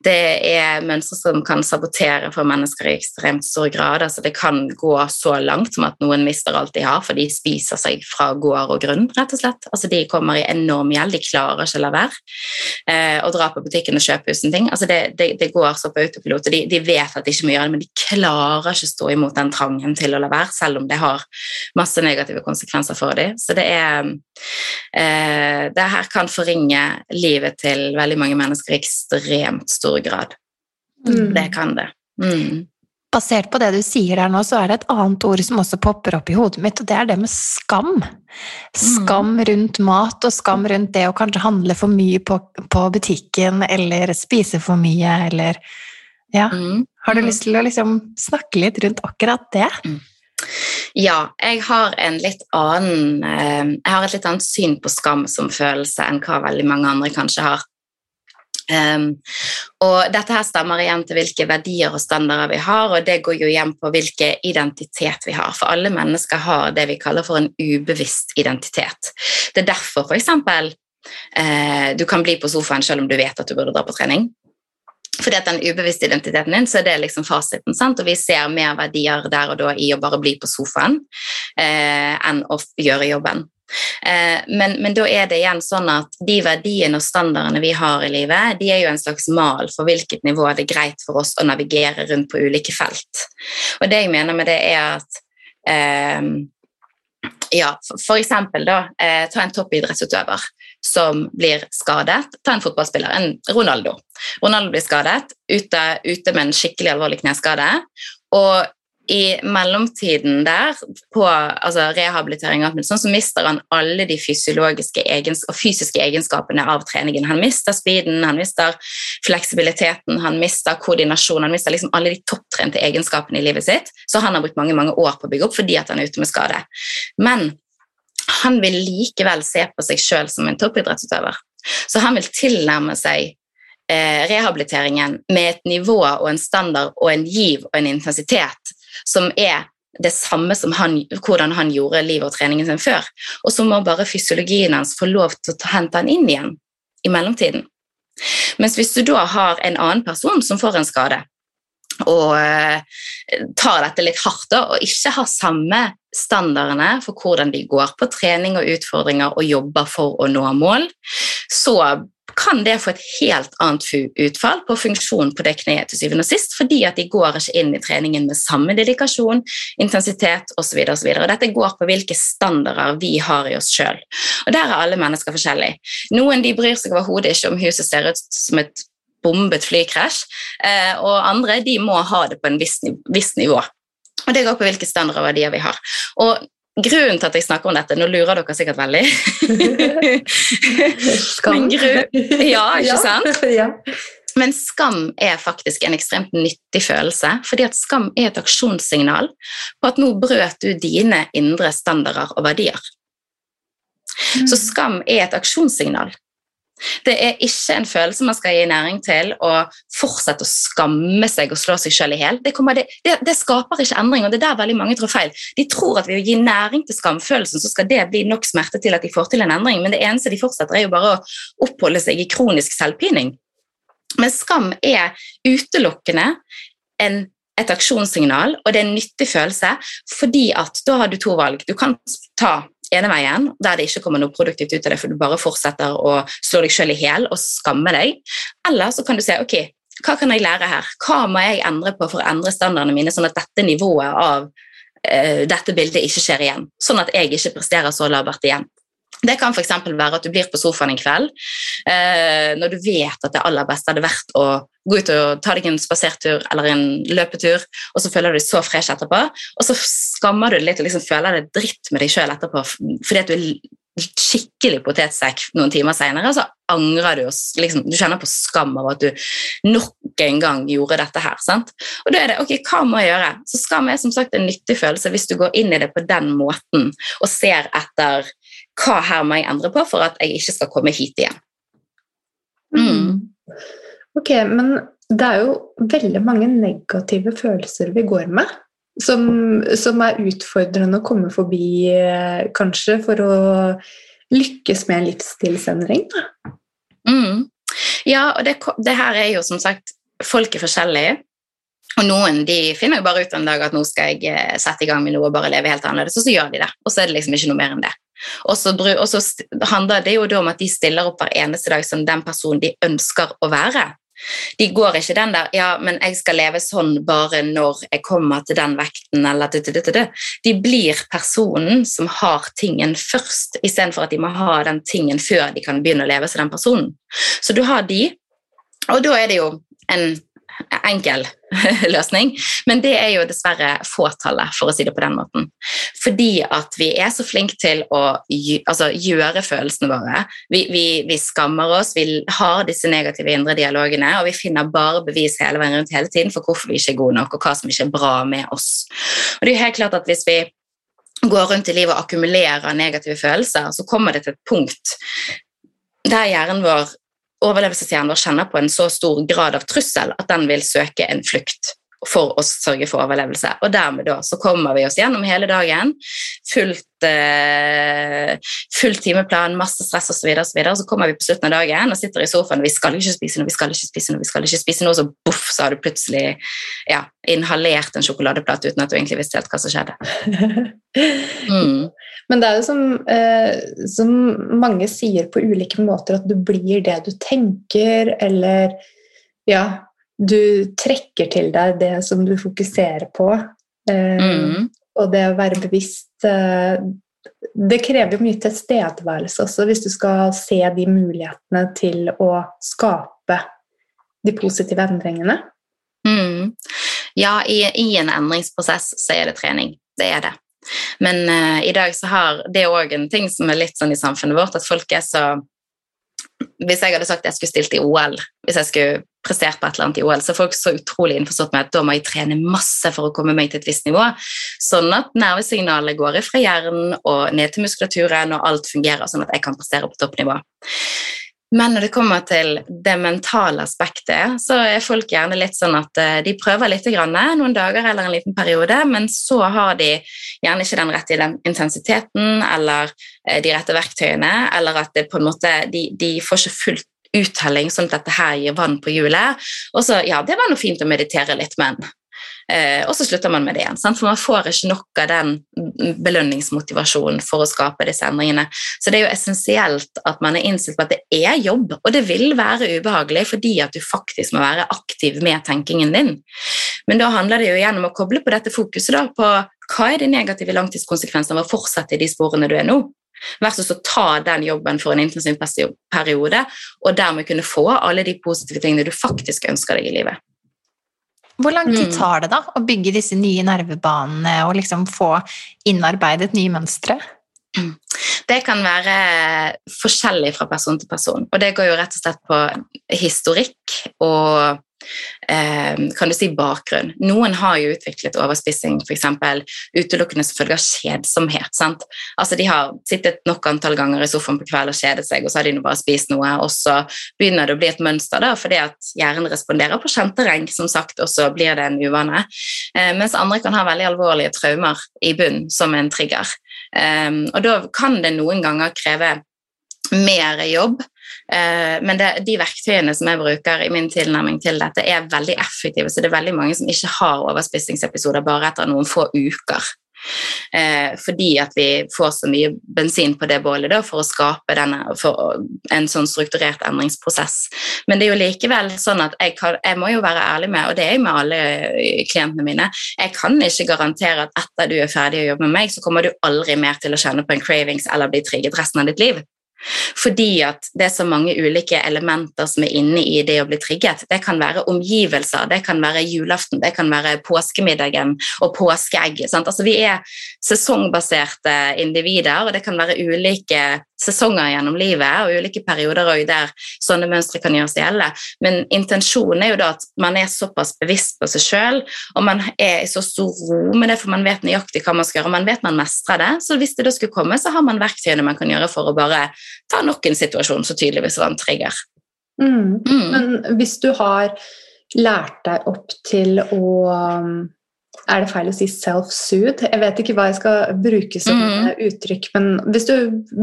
det er mønstre som kan sabotere for mennesker i ekstremt stor grad. Altså det kan gå så langt som at noen mister alt de har, for de spiser seg fra gård og grunn. rett og slett. Altså De kommer i enorm gjeld, de klarer ikke å la være. Eh, å dra på butikken og kjøpe husen ting. Altså det, det, det går så på autopilot, og de, de vet at de ikke må gjøre det, men de klarer ikke å stå imot den trangen til å la være, selv om det har masse negative konsekvenser for dem. Så det er eh, det her kan forringe livet til veldig mange mennesker i ekstremt stor grad. Mm. Det kan det. Mm. Basert på det du sier der nå, så er det et annet ord som også popper opp i hodet mitt, og det er det med skam. Skam rundt mat, og skam rundt det å kanskje handle for mye på, på butikken, eller spise for mye, eller Ja. Mm. Har du Mm. lyst til å liksom snakke litt rundt akkurat det? Ja, jeg har annen eh, Jeg har et litt annet syn på skam som følelse enn hva veldig mange andre kanskje har. Um, og dette her stemmer igjen til hvilke verdier og standarder vi har, og det går jo igjen på hvilken identitet vi har. For alle mennesker har det vi kaller for en ubevisst identitet. Det er derfor for eksempel eh, du kan bli på sofaen selv om du vet at du burde dra på trening. Fordi at den ubevisste identiteten din, så er det liksom fasiten, sant? og vi ser mer verdier der og da i å bare bli på sofaen eh, enn å gjøre jobben. Eh, men, men da er det igjen sånn at de verdiene og standardene vi har i livet, de er jo en slags mal for hvilket nivå det er greit for oss å navigere rundt på ulike felt. Og det jeg mener med det er at eh, ja, for, eksempel da, eh, ta en toppidrettsutøver som blir skadet. Ta en fotballspiller, en Ronaldo. Ronaldo blir skadet, ute, ute med en skikkelig alvorlig kneskade. Og i mellomtiden der, på altså rehabilitering, så mister han alle de fysiologiske egens og fysiske egenskapene av treningen. Han mister speeden, han mister fleksibiliteten, han mister koordinasjon, han mister liksom alle de topptrente egenskapene i livet sitt, så han har brukt mange mange år på å bygge opp fordi han er ute med skade. Men han vil likevel se på seg sjøl som en toppidrettsutøver. Så han vil tilnærme seg eh, rehabiliteringen med et nivå og en standard og en giv og en intensitet som er det samme som han, hvordan han gjorde livet og treningen sin før. Og så må bare fysiologien hans få lov til å hente han inn igjen i mellomtiden. Mens hvis du da har en annen person som får en skade, og eh, tar dette litt hardt da, og ikke har samme standardene for hvordan de går på trening og utfordringer og jobber for å nå mål, så kan det få et helt annet utfall på funksjonen på det kneet til syvende og sist, fordi at de går ikke inn i treningen med samme dedikasjon, intensitet osv. Dette går på hvilke standarder vi har i oss sjøl. Der er alle mennesker forskjellige. Noen de bryr seg overhodet ikke om huset ser ut som et bombet flykrasj, eh, og andre de må ha det på en viss nivå. Og det går på hvilke standarder og verdier vi har. Og grunnen til at jeg snakker om dette, nå lurer dere sikkert veldig Skam. Grunn, Ja, ikke sant? ja. Men skam er faktisk en ekstremt nyttig følelse, fordi at skam er et aksjonssignal på at nå brøt du dine indre standarder og verdier. Så skam er et aksjonssignal. Det er ikke en følelse man skal gi næring til å fortsette å skamme seg og slå seg selv i hjel. Det, det, det, det skaper ikke endring, og det er der veldig mange tror feil. De tror at ved å gi næring til skamfølelsen, så skal det bli nok smerte til at de får til en endring, men det eneste de fortsetter, er jo bare å oppholde seg i kronisk selvpining. Men skam er utelukkende en, et aksjonssignal, og det er en nyttig følelse, fordi at da har du to valg. Du kan ta ene veien, der det ikke kommer noe produktivt ut av det, for du bare fortsetter å slå deg selv i hjel og skamme deg. Eller så kan du se ok, hva kan jeg lære her? Hva må jeg endre på for å endre standardene mine, sånn at dette nivået av uh, dette bildet ikke skjer igjen? Sånn at jeg ikke presterer så labert igjen. Det kan f.eks. være at du blir på sofaen en kveld eh, når du vet at det aller beste hadde vært å gå ut og ta deg en spasertur eller en løpetur, og så føler du deg så fresh etterpå, og så skammer du deg litt og liksom føler deg dritt med deg sjøl etterpå fordi at du er skikkelig potetsekk noen timer seinere, så angrer du. Liksom, du kjenner på skam av at du nok en gang gjorde dette her. Sant? Og da er det ok, hva må jeg gjøre? Så skam er som sagt en nyttig følelse hvis du går inn i det på den måten og ser etter hva her må jeg endre på for at jeg ikke skal komme hit igjen. Mm. Ok, men det er jo veldig mange negative følelser vi går med. Som, som er utfordrende å komme forbi, eh, kanskje, for å lykkes med en livsstilsendring. Mm. Ja, og det, det, her er jo som sagt Folk er forskjellige. Og noen de finner jo bare ut en dag at nå skal jeg eh, sette i gang med noe og bare leve helt annerledes, og så gjør de det. Og så er det liksom ikke noe mer enn det. Og så, handler det jo da om at de stiller opp hver eneste dag som den personen de ønsker å være. De går ikke den der 'ja, men jeg skal leve sånn bare når jeg kommer til den vekten', eller det, det, det, De blir personen som har tingen først, istedenfor at de må ha den tingen før de kan begynne å leve som den personen. Så du har de, og da er det jo en enkel løsning, men det er jo dessverre fåtallet, for å si det på den måten. Fordi at vi er så flinke til å altså, gjøre følelsene våre. Vi, vi, vi, skammer oss, vi har disse negative indre dialogene, og vi finner bare bevis hele veien rundt hele tiden for hvorfor vi ikke er gode nok, og hva som ikke er bra med oss. Og det er jo helt klart at hvis vi går rundt i livet og akkumulerer negative følelser, så kommer det til et punkt der hjernen vår overlevelseshjernen vår kjenner på en så stor grad av trussel at den vil søke en flukt for å sørge for overlevelse. Og dermed da så kommer vi oss gjennom hele dagen. Fullt, eh, full timeplan, masse stress osv. Så, videre, og så, videre. så kommer vi på slutten av dagen og sitter i sofaen og vi skal ikke spise noe, vi skal ikke spise noe, vi skal ikke spise noe, så boff, så har du plutselig ja, inhalert en sjokoladeplate uten at du egentlig visste helt hva som skjedde. Mm. Men det er jo som, eh, som, mange sier på ulike måter, at du blir det du tenker, eller ja, du trekker til deg det som du fokuserer på. Eh, mm. Og det å være bevisst eh, Det krever jo mye tilstedeværelse også, hvis du skal se de mulighetene til å skape de positive endringene. Mm. Ja, i, i en endringsprosess så er det trening. Det er det. Men uh, i dag så har det òg en ting som er litt sånn i samfunnet vårt, at folk er så Hvis jeg hadde sagt jeg skulle stilt i OL, hvis jeg skulle prestert på et eller annet i OL, så folk så utrolig innforstått med at da må jeg trene masse for å komme meg til et visst nivå. Sånn at nervesignalet går fra hjernen og ned til muskulaturen, og alt fungerer sånn at jeg kan prestere på toppnivå. Men når det kommer til det mentale aspektet, så er folk gjerne litt sånn at eh, de prøver litt noen dager eller en liten periode, men så har de gjerne ikke den rette intensiteten eller eh, de rette verktøyene, eller at de, de får ikke fullt uttelling, sånn at dette her gir vann på hjulet. Og så, ja, det var noe fint å meditere litt, men Eh, og så slutter man med det igjen. Sant? For man får ikke nok av den belønningsmotivasjonen for å skape disse endringene. Så det er jo essensielt at man er innstilt på at det er jobb, og det vil være ubehagelig fordi at du faktisk må være aktiv med tenkingen din. Men da handler det jo igjen om å koble på dette fokuset da, på hva er de negative langtidskonsekvensene av å fortsette i de sporene du er nå versus å ta den jobben for en intensiv periode, og dermed kunne få alle de positive tingene du faktisk ønsker deg i livet. Hvor lang tid mm. tar det da å bygge disse nye nervebanene og liksom få innarbeidet nye mønstre? Mm. Det kan være forskjellig fra person til person, og det går jo rett og slett på historikk og kan du si bakgrunn. Noen har jo utviklet overspissing f.eks. utelukkende som følge av kjedsomhet. Sant? Altså De har sittet nok antall ganger i sofaen på kveld og kjedet seg, og så har de bare spist noe, og så begynner det å bli et mønster da, fordi at hjernen responderer på kjente renk, som sagt, og så blir det en uvane. Eh, mens andre kan ha veldig alvorlige traumer i bunn som en trigger. Eh, og da kan det noen ganger kreve mer jobb Eh, men det, de verktøyene som jeg bruker i min tilnærming til dette, er veldig effektive, så det er veldig mange som ikke har overspissingsepisoder bare etter noen få uker. Eh, fordi at vi får så mye bensin på det bålet da, for å skape denne, for en sånn strukturert endringsprosess. Men det er jo likevel sånn at jeg, kan, jeg, må jo være ærlig med, og det er jeg med alle klientene mine, jeg kan ikke garantere at etter du er ferdig å jobbe med meg, så kommer du aldri mer til å kjenne på en cravings eller bli trigget resten av ditt liv. Fordi at det er så mange ulike elementer som er inne i det å bli trigget. Det kan være omgivelser, det kan være julaften, det kan være påskemiddagen og påskeegg. Altså, vi er sesongbaserte individer, og det kan være ulike sesonger gjennom livet og ulike perioder der sånne mønstre kan gjøres gjeldende. Men intensjonen er jo da at man er såpass bevisst på seg sjøl, og man er i så stor ro med det, for man vet nøyaktig hva man skal gjøre, og man vet man mestrer det. Så hvis det da skulle komme, så har man verktøyene man kan gjøre for å bare ta nok en situasjon så tydeligvis var en trigger. Mm. Mm. Men hvis du har lært deg opp til å er det feil å si self-soothe? Jeg vet ikke hva jeg skal bruke som mm. uttrykk, men hvis du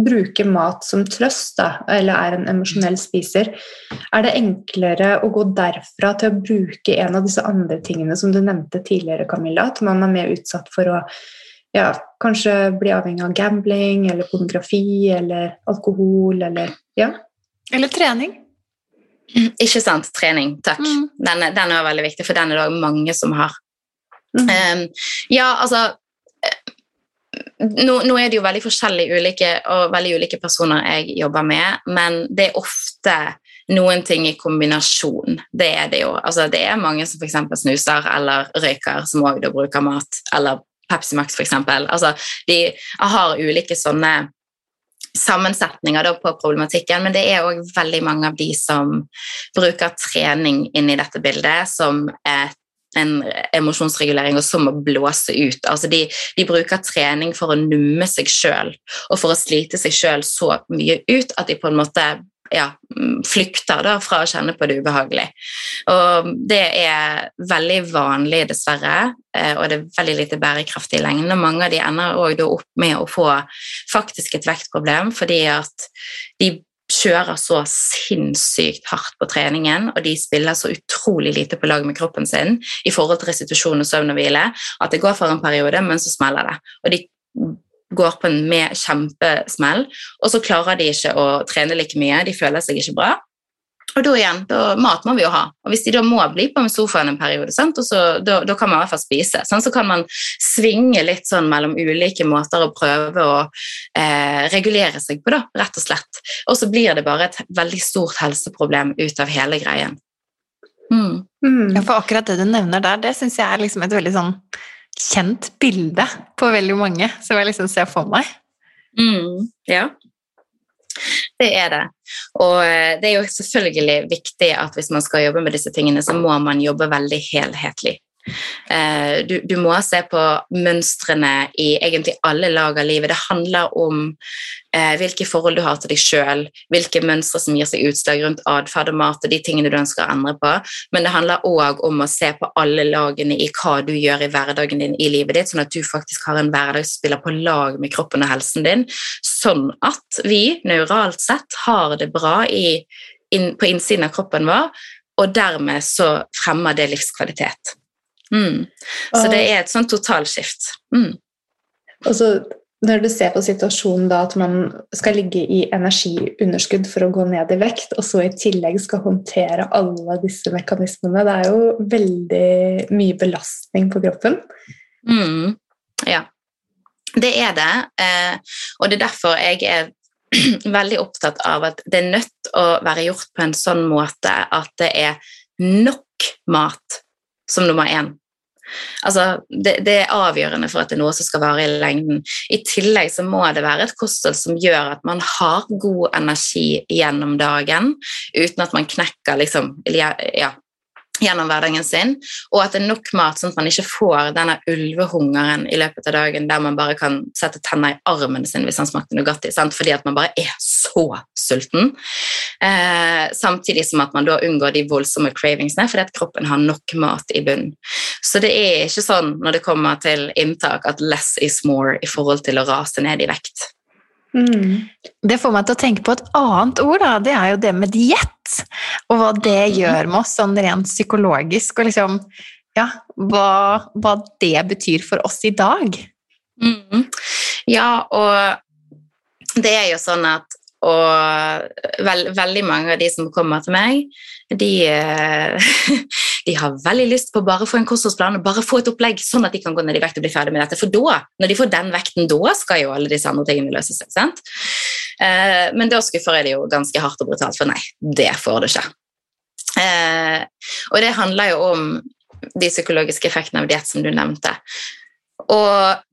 bruker mat som trøst, da, eller er en emosjonell spiser, er det enklere å gå derfra til å bruke en av disse andre tingene som du nevnte tidligere, Camilla? At man er mer utsatt for å ja, kanskje bli avhengig av gambling eller pornografi eller alkohol eller ja? Eller trening. Ikke sant. Trening. Takk. Mm. Den, den, er veldig viktig, for den er det mange som har. Mm. Um, ja, altså nå, nå, er det jo veldig forskjellige ulike, og veldig ulike personer jeg jobber med, men det er ofte noen ting i kombinasjon. Det er det jo. Altså, det er mange som f.eks. snuser eller røyker, som òg bruker mat, eller Pepsi Max f.eks. Altså, de har ulike sånne sammensetninger på problematikken, men det er òg veldig mange av de som bruker trening inn i dette bildet som er en emosjonsregulering og som å blåse ut. Altså de, de, bruker trening for å numme seg sjøl og for å slite seg sjøl så mye ut at de på en måte ja, flykter da, fra å kjenne på det ubehagelig. Og det er veldig vanlig, dessverre, eh, og det er veldig lite bærekraftig i lengden. Og mange av de ender også opp med å få faktisk et vektproblem fordi at de kjører så sinnssykt hardt på treningen, og de spiller så utrolig lite på lag med kroppen sin i forhold til restitusjon og søvn og hvile, at det går for en periode, men så smeller det. Og de går på en med kjempesmell, og så klarer de ikke å trene like mye, de føler seg ikke bra, og da igjen, da, mat må vi jo ha. Og hvis de da må bli på sofaen en periode, sant, så, da, da, kan man i hvert fall spise. Sant? Så kan man svinge litt sånn mellom ulike måter å prøve å eh, regulere seg på, da, rett og slett. Og så blir det bare et veldig stort helseproblem ut av hele greien. Mm. Mm. Ja, for akkurat det du nevner der, det syns jeg er liksom et veldig sånn kjent bilde på veldig mange, som jeg liksom ser for meg. Mm. Ja. Det er det. Og eh, det er jo selvfølgelig viktig at hvis man skal jobbe med disse tingene, så må man jobbe veldig helhetlig. Eh, du, du, må se på mønstrene i egentlig alle lag av livet. Det handler om eh, hvilke forhold du har til deg sjøl, hvilke mønstre som gir seg utslag rundt atferd og mat og de tingene du ønsker å endre på. Men det handler òg om å se på alle lagene i hva du gjør i hverdagen din i livet ditt, sånn at du faktisk har en hverdag som spiller på lag med kroppen og helsen din, sånn at vi neuralt sett har det bra i, in, på innsiden av kroppen vår, og dermed så fremmer det livskvalitet. Mm. Så det er et sånn totalskift. Mm. Og så når du ser på situasjonen da at man skal ligge i energiunderskudd for å gå ned i vekt, og så i tillegg skal håndtere alle disse mekanismene, det er jo veldig mye belastning på kroppen. Mm. Ja, det er det. Eh, og det er derfor jeg er veldig opptatt av at det er nødt å være gjort på en sånn måte at det er nok mat som nummer én. Altså, det, det, er avgjørende for at det er noe som skal vare i lengden. I tillegg så må det være et kosthold som gjør at man har god energi gjennom dagen, uten at man knekker liksom, ja, gjennom hverdagen sin, og at det er nok mat sånn at man ikke får denne ulvehungeren i løpet av dagen der man bare kan sette tenna i armen sin hvis han smakte Nugatti, sant? fordi at man bare er så sulten. Eh, samtidig som at man da unngår de voldsomme cravingsene fordi at kroppen har nok mat i bunnen. Så det er ikke sånn når det kommer til inntak at less is more i forhold til å rase ned i vekt. Mm. Det får meg til å tenke på et annet ord, da. det er jo det med diett. Og hva det mm. gjør med oss sånn rent psykologisk, og liksom ja, hva, hva det betyr for oss i dag. Mm. Ja, og det er jo sånn at og veld, veldig mange av de som kommer til meg, de, eh, de har veldig lyst på bare å få en kostholdsplan og bare få et opplegg, sånn at de kan gå ned i vekt og bli ferdig med dette. For da, når de får den vekten, da skal jo alle disse andre tingene løse seg. sant? Eh, men da skuffer jeg det jo ganske hardt og brutalt, for nei, det får du ikke. Eh, og det handler jo om de psykologiske effektene av diett som du nevnte. Og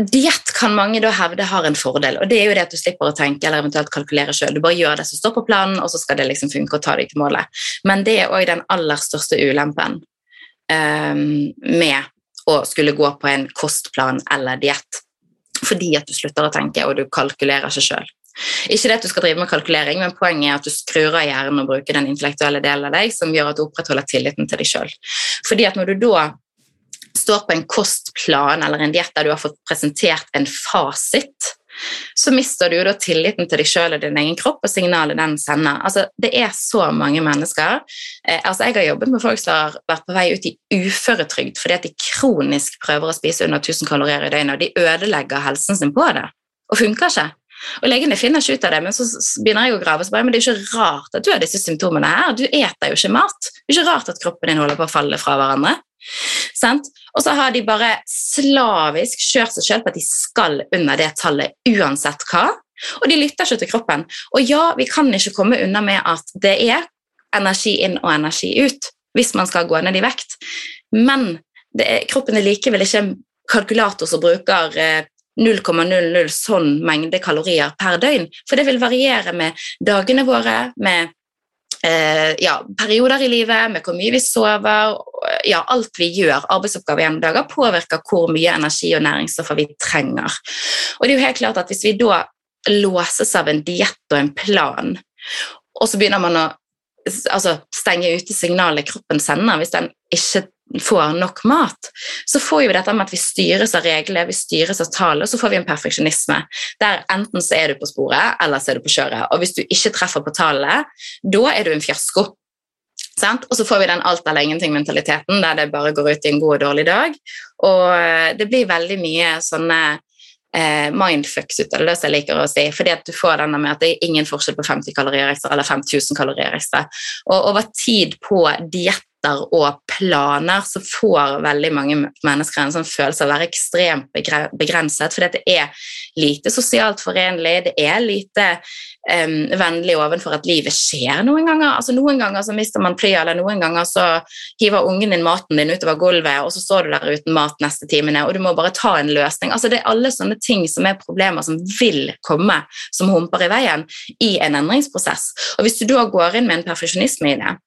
Diett kan mange da hevde har en fordel, og det er jo det at du slipper å tenke eller eventuelt kalkulere sjøl. Du bare gjør det som står på planen, og så skal det liksom funke og ta deg til målet. Men det er òg den aller største ulempen um, med å skulle gå på en kostplan eller diett. Fordi at du slutter å tenke, og du kalkulerer ikke sjøl. Ikke det at du skal drive med kalkulering, men poenget er at du skrur av hjernen og bruker den intellektuelle delen av deg som gjør at du opprettholder tilliten til deg sjøl. Fordi at når du da står på en kostplan eller en diett der du har fått presentert en fasit, så mister du jo da tilliten til deg sjøl og din egen kropp og signalet den sender. Altså, det er så mange mennesker. Eh, altså, jeg har jobbet med folk som har vært på vei ut i uføretrygd fordi at de kronisk prøver å spise under 1000 kalorier i døgnet, og de ødelegger helsen sin på det. Og funker ikke. Og Legene finner ikke ut av det, men så begynner jeg å grave. så bare, men Det er jo ikke rart at du har disse symptomene her. Du eter jo ikke mat. Det er ikke rart at kroppen din holder på å falle fra hverandre. Sant? Og så har de bare slavisk kjørt seg selv på at de skal under det tallet uansett hva. Og de lytter ikke til kroppen. Og ja, vi kan ikke komme unna med at det er energi inn og energi ut hvis man skal gå ned i vekt. Men er, kroppen er likevel ikke en kalkulator som bruker 0,00 eh, sånn mengde kalorier per døgn. For det vil variere med dagene våre, med eh, ja, perioder i livet, med hvor mye vi sover, ja, alt vi gjør, arbeidsoppgaver gjennom dager, påvirker hvor mye energi og næringsstoffer vi trenger. Og det er jo helt klart at Hvis vi da låses av en diett og en plan, og så begynner man å altså, stenge ute signalet kroppen sender hvis den ikke får nok mat, så får vi dette med at vi styres av regler, vi styres av tall, og så får vi en perfeksjonisme der enten så er du på sporet, eller så er du på kjøret. Og hvis du ikke treffer på tallet, da er du en fiasko. Sant? Og så får vi den alt eller ingenting-mentaliteten der det bare går ut i en god og dårlig dag. Og eh, det blir veldig mye sånne eh, mindfucks ut av det, som jeg liker å si. fordi at du får denne med at det er ingen forskjell på 50 kalorier ekstra eller 5000 kalorier ekstra. Og over tid på diett prosjekter og planer, så får veldig mange mennesker en sånn følelse av å være ekstremt begrenset. Fordi det er lite sosialt forenlig, det er lite um, vennlig ovenfor at livet skjer noen ganger. Altså Noen ganger så mister man flyet, eller noen ganger så hiver ungen din maten din utover gulvet, og så står du der uten mat neste timene, og du må bare ta en løsning. Altså Det er alle sånne ting som er problemer som vil komme, som humper i veien i en endringsprosess. Og Hvis du da går inn med en perfeksjonisme i det,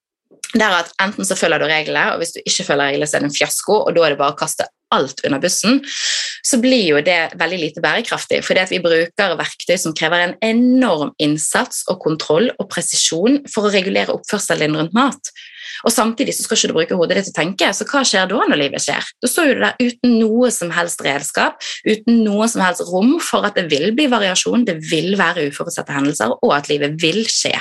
der at Enten så følger du reglene, og hvis du ikke følger reglene, så er det en fiasko, og da er det bare å kaste alt under bussen, så blir jo det veldig lite bærekraftig. Fordi at vi bruker verktøy som krever en enorm innsats og kontroll og presisjon for å regulere oppførselen din rundt mat. Og samtidig så skal ikke du bruke hodet ditt til å tenke, så hva skjer da når livet skjer? Da står du der uten noe som helst redskap, uten noe som helst rom for at det vil bli variasjon, det vil være uforutsette hendelser, og at livet vil skje.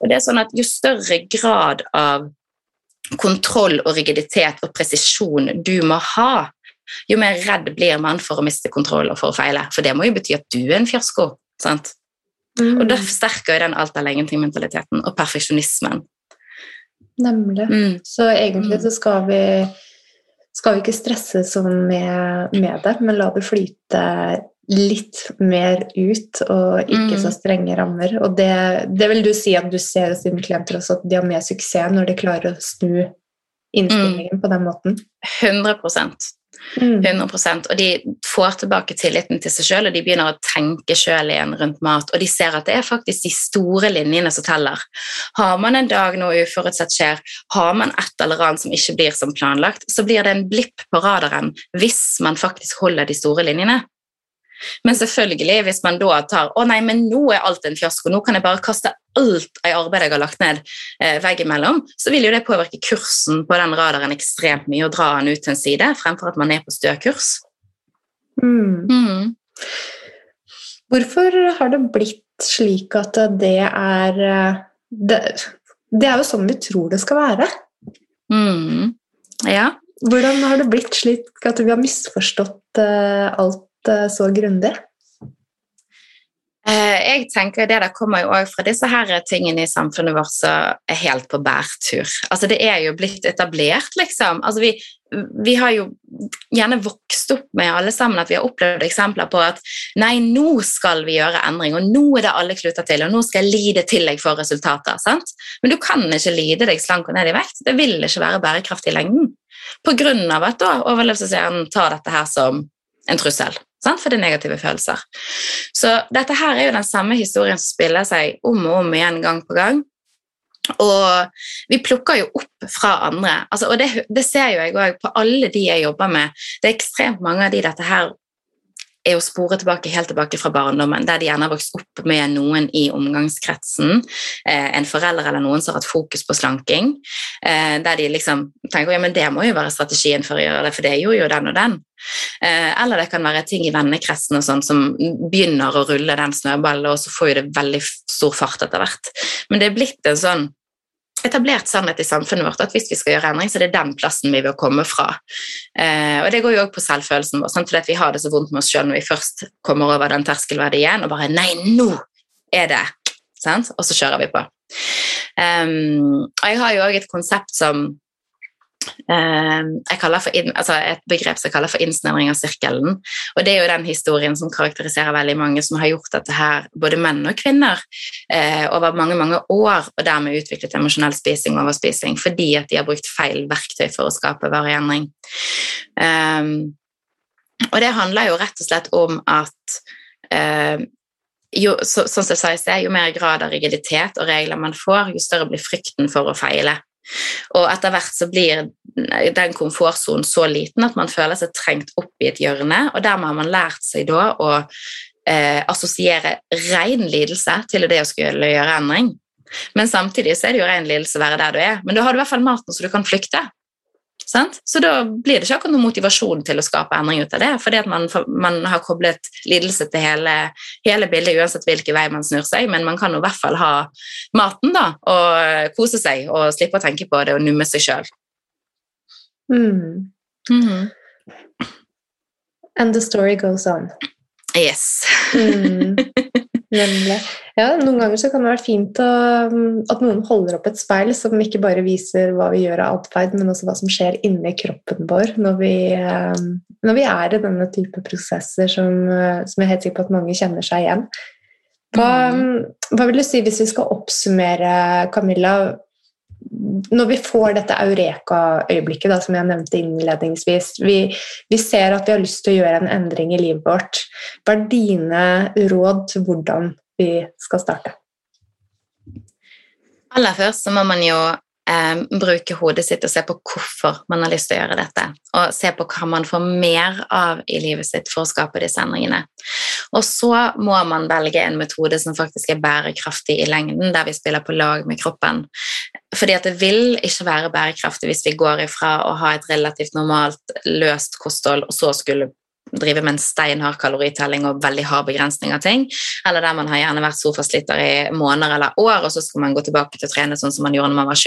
Og det er sånn at Jo større grad av kontroll og rigiditet og presisjon du må ha, jo mer redd blir man for å miste kontroll og for å feile. For det må jo bety at du er en fiasko. sant? Mm. Og da forsterker jo den alt eller ingenting-mentaliteten og perfeksjonismen. Nemlig. Mm. Så egentlig så skal vi, skal vi ikke stresse sånn med, med, det, men la det flyte litt mer ut og ikke mm. så strenge rammer. Og det, det, vil du si at du ser hos dine klienter også, at de har mer suksess når de klarer å snu innstillingen mm. på den måten? 100% 100 mm. Og de får tilbake tilliten til seg sjøl, og de begynner å tenke sjøl igjen rundt mat. Og de ser at det er faktisk de store linjene som teller. Har man en dag noe uforutsett skjer, har man et eller annet som ikke blir som planlagt, så blir det en blipp på radaren hvis man faktisk holder de store linjene. Men selvfølgelig, hvis man da tar å nei, men nå er alt en fiasko, nå kan jeg bare kaste alt av arbeidet jeg har lagt ned eh, veggimellom, så vil jo det påvirke kursen på den radaren ekstremt mye og dra den ut til en side, fremfor at man er på stø kurs. Mm. Mm. Hvorfor har det blitt slik at det er eh, det, det, er jo sånn vi tror det skal være. Mm. Ja. Hvordan har det blitt slik at vi har misforstått uh, alt Eh, så grundig? Eh, jeg tenker Det der kommer jo også fra disse her tingene i samfunnet vårt som er helt på bærtur. Altså Det er jo blitt etablert, liksom. Altså vi, vi har jo gjerne vokst opp med alle sammen at vi har opplevd eksempler på at nei, nå skal vi gjøre endring, og nå er det alle kluter til, og nå skal jeg lide til jeg får resultater. sant? Men du kan ikke lide deg slank og ned i vekt. Det vil ikke være bærekraftig i lengden. På grunn av at da overlevelseshjernen tar dette her som en trussel. Sant? For det er negative følelser. Så dette her er jo den samme historien som spiller seg om og om igjen gang på gang. Og vi plukker jo opp fra andre. Altså, og det, det, ser jo jeg òg på alle de jeg jobber med. Det er ekstremt mange av de dette her er å spore tilbake helt tilbake fra barndommen, der de gjerne har vokst opp med noen i omgangskretsen, eh, en forelder eller noen som har hatt fokus på slanking, eh, der de liksom tenker ja, men det må jo være strategien for å gjøre det, for det gjorde jo den og den. Eh, eller det kan være ting i vennekretsen og sånn som begynner å rulle den snøballen, og så får jo det veldig stor fart etter hvert. Men det er blitt en sånn etablert sannhet i samfunnet vårt at hvis vi skal gjøre endring, så er det den plassen vi vil komme fra. Eh, og Det går jo også på selvfølelsen vår, sant? fordi vi har det så vondt med oss sjøl når vi først kommer over den terskelverdien og bare Nei, nå er det! Sant? Og så kjører vi på. Um, og Jeg har jo òg et konsept som Ehm, jeg kaller for, altså et begrep som jeg kaller for innsnevring av sirkelen. Og det er jo den historien som karakteriserer veldig mange som har gjort dette her, både menn og kvinner, eh, over mange mange år, og dermed utviklet emosjonell spising og overspising fordi at de har brukt feil verktøy for å skape varig endring. Um, og det handler jo rett og slett om at eh, jo, så, sånn som jeg sa jo mer grad av rigiditet og regler man får, jo større blir frykten for å feile. Og etter hvert så blir den komfortsonen så liten at man føler seg trengt opp i et hjørne, og dermed har man lært seg da å eh, assosiere ren lidelse til det å skulle gjøre endring. Men samtidig så er det jo ren lidelse å være der du er. Men da har du i hvert fall maten så du kan flykte. Sant? Så da blir det ikke akkurat noen motivasjon til å skape endring ut av det, fordi at man, man har koblet lidelse til hele, hele, bildet uansett hvilken vei man snur seg, men man kan i hvert fall ha maten da, og kose seg og slippe å tenke på det og numme seg sjøl. Mm. Mm -hmm. And the story goes on. Yes. mm. Nemlig. Ja, noen ganger så kan det være fint å, at noen holder opp et speil som ikke bare viser hva vi gjør av atferd, men også hva som skjer inni kroppen vår når vi, eh, når vi er i denne type prosesser som, som, jeg er helt sikker på at mange kjenner seg igjen. Hva, mm. hva vil du si hvis vi skal oppsummere, Camilla, når vi får dette eureka-øyeblikket, som jeg nevnte innledningsvis vi, vi, ser at vi har lyst til å gjøre en endring i livet vårt. Hva er dine råd til hvordan vi skal starte? Aller først så må man jo eh, bruke hodet sitt og se på hvorfor man har lyst til å gjøre dette. Og se på hva man får mer av i livet sitt for å skape disse endringene. Og så må man velge en metode som faktisk er bærekraftig i lengden, der vi spiller på lag med kroppen. Fordi at det vil ikke være bærekraftig hvis vi går ifra å ha et relativt normalt løst kosthold, og så skulle drive med en steinhard kaloritelling og veldig hard begrensning av ting, eller der man har gjerne vært sofasliter i måneder eller år, og så skal man gå tilbake til å trene sånn som man gjorde når man var 20.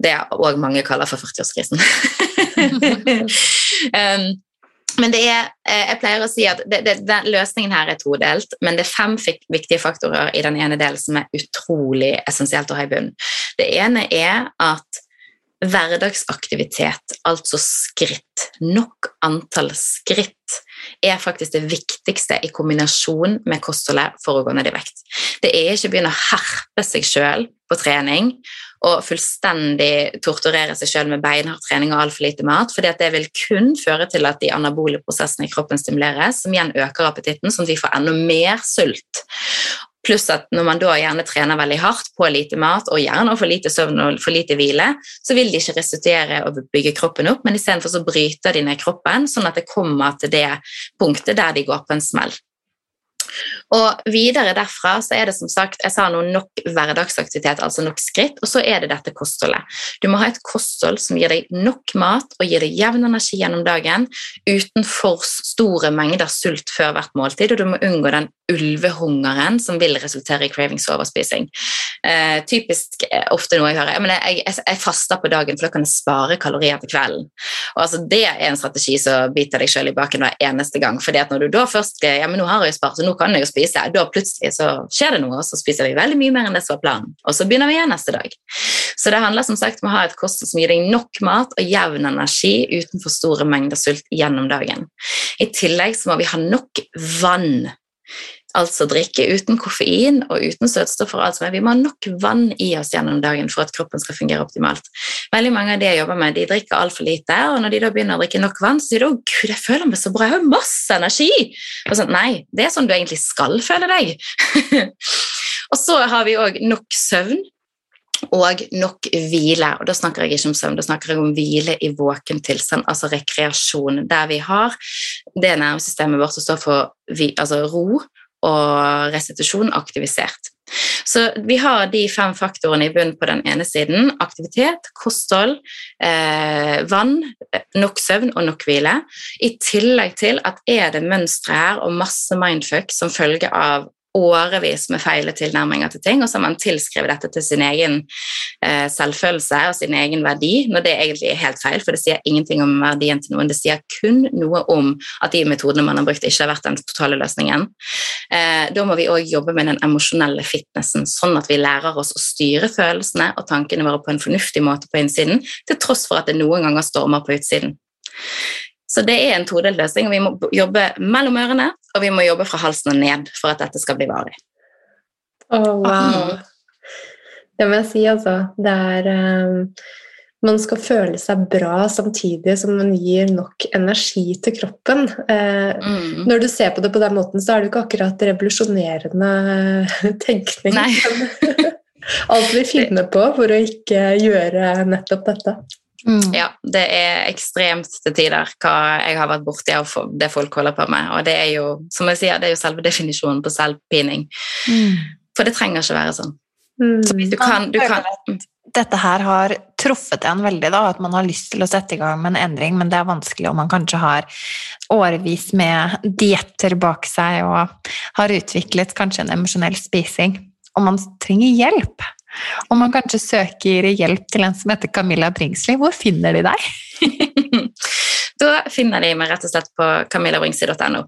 Det er òg mange kaller for 40-årskrisen. um, men det er, eh, jeg pleier å si at det, det, den løsningen her er todelt, men det er fem viktige faktorer i den ene delen som er utrolig essensielt å ha i bunnen. Det ene er at hverdagsaktivitet, altså skritt, nok antall skritt, er faktisk det viktigste i kombinasjon med kostholdet for å gå ned i vekt. Det er ikke å begynne å herpe seg sjøl på trening og fullstendig torturere seg sjøl med beinhard trening og altfor lite mat, fordi det vil kun føre til at de anabole prosessene i kroppen stimuleres, som igjen øker appetitten, sånn at vi får enda mer sult. Pluss at når man da gjerne trener veldig hardt på lite mat, og gjerne for lite søvn og for lite hvile, så vil de ikke restituere og bygge kroppen opp, men istedenfor så bryter de ned kroppen, sånn at det kommer til det punktet der de går på en smell. Og videre derfra så er det som sagt jeg sa noe nok hverdagsaktivitet, altså nok skritt, og så er det dette kostholdet. Du må ha et kosthold som gir deg nok mat og gir deg jevn energi gjennom dagen uten for store mengder sult før hvert måltid, og du må unngå den ulvehungeren som vil resultere i cravings og overspising. Eh, typisk eh, ofte noe jeg hører jeg, jeg, jeg, jeg, faster på dagen, for da kan jeg spare kalorier til kvelden. Og altså, Det er en strategi som biter deg selv i baken hver eneste gang. fordi at når du da først ja, men nå har jeg jo spart, så nå kan jeg jo spise, da plutselig så skjer det noe, og så spiser vi veldig mye mer enn det som var planen. Og så begynner vi igjen neste dag. Så det handler som sagt om å ha et kosthold som gir deg nok mat og jevn energi uten for store mengder sult gjennom dagen. I tillegg så må vi ha nok vann. Altså drikke uten koffein og uten søtstoffer. Altså, vi må ha nok vann i oss gjennom dagen for at kroppen skal fungere optimalt. Veldig mange av de jeg jobber med, de drikker altfor lite, og når de da begynner å drikke nok vann, så sier de 'Å, gud, jeg føler meg så bra, jeg har masse energi'. Og sånn, Nei, det er sånn du egentlig skal føle deg. og så har vi òg nok søvn og nok hvile. Og da snakker jeg ikke om søvn, da snakker jeg om hvile i våken tilstand, altså rekreasjon. Der vi har det nervesystemet vårt som står for altså ro og restitusjon aktivisert. Så vi har de fem faktorene i bunnen på den ene siden. Aktivitet, kosthold, eh, vann, nok søvn og nok hvile. I tillegg til at er det mønstre her og masse mindfuck som følge av årevis med feile tilnærminger til ting, og så har man tilskrevet dette til sin egen eh, selvfølelse og sin egen verdi, når det egentlig er helt feil, for det sier ingenting om verdien til noen. Det sier kun noe om at de metodene man har brukt, ikke har vært den totale løsningen. Eh, da må vi òg jobbe med den emosjonelle fitnessen, sånn at vi lærer oss å styre følelsene og tankene våre på en fornuftig måte på innsiden, til tross for at det noen ganger stormer på utsiden. Så det er en todelt løsning. og Vi må jobbe mellom ørene, og vi må jobbe fra halsen og ned for at dette skal bli varig. Oh, wow. Det må jeg si, altså. Det er um, Man skal føle seg bra samtidig som man gir nok energi til kroppen. Uh, mm. Når du ser på det på den måten, så er det ikke akkurat revolusjonerende tenkning. Alt vi finner på for å ikke gjøre nettopp dette. Mm. Ja, det er ekstremt til tider hva jeg har vært borti av det folk holder på med. Og det er jo som jeg sier, det er jo selve definisjonen på selvpining. Mm. For det trenger ikke være sånn. Mm. Så du kan, du kan Dette her har truffet en veldig, da, at man har lyst til å sette i gang med en endring, men det er vanskelig om man kanskje har årevis med dietter bak seg og har utviklet kanskje en emosjonell spising, og man trenger hjelp. Om man kanskje søker hjelp til en som heter Camilla Bringsli, hvor finner de deg? da finner de meg rett og slett på camillabringsli.no.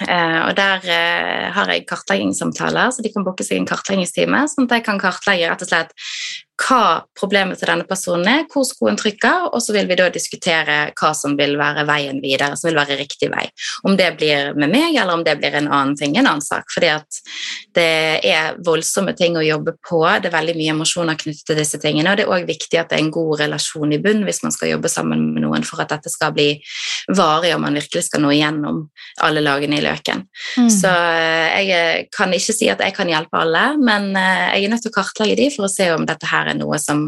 Eh, og Der eh, har jeg kartleggingssamtaler, så de kan booke seg en kartleggingstime. sånn at jeg kan kartlegge rett og slett hva problemet til denne personen er, hvor skoen trykker, og så vil vi da diskutere hva som vil være veien videre, som vil være riktig vei. Om det blir med meg, eller om det blir en annen ting, en annen sak. Fordi at det er voldsomme ting å jobbe på, det er veldig mye emosjoner knyttet til disse tingene, og det er òg viktig at det er en god relasjon i bunn hvis man skal jobbe sammen med noen for at dette skal bli varig, og man virkelig skal nå igjennom alle lagene i løken. Mm. Så eh, jeg kan ikke si at jeg kan hjelpe alle, men eh, jeg er nødt til å kartlegge de for å se om dette her er noe som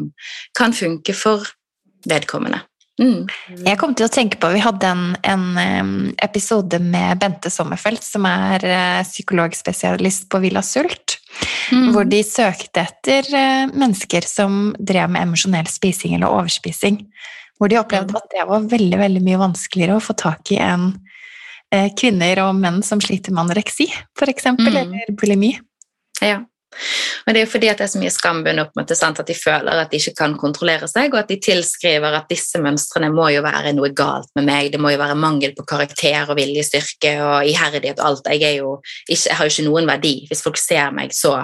kan funke for vedkommende. Mm. Jeg kom til å tenke på, Vi hadde en, en episode med Bente Sommerfelt, som er uh, psykologspesialist på Villa Sult. Mm. Hvor de søkte etter uh, mennesker som drev med emosjonell spising eller overspising. Hvor de opplevde mm. at det var veldig veldig mye vanskeligere å få tak i enn uh, kvinner og menn som sliter med anoreksi, f.eks., mm. eller bulimi. Ja. Og det er jo fordi at det er så mye skam bundet opp med det, sant? at de føler at de ikke kan kontrollere seg, og at de tilskriver at disse mønstrene må jo være noe galt med meg, det må jo være mangel på karakter og viljestyrke og iherdighet og alt. Jeg, jo ikke, jeg har jo ikke noen verdi. Hvis folk ser meg, så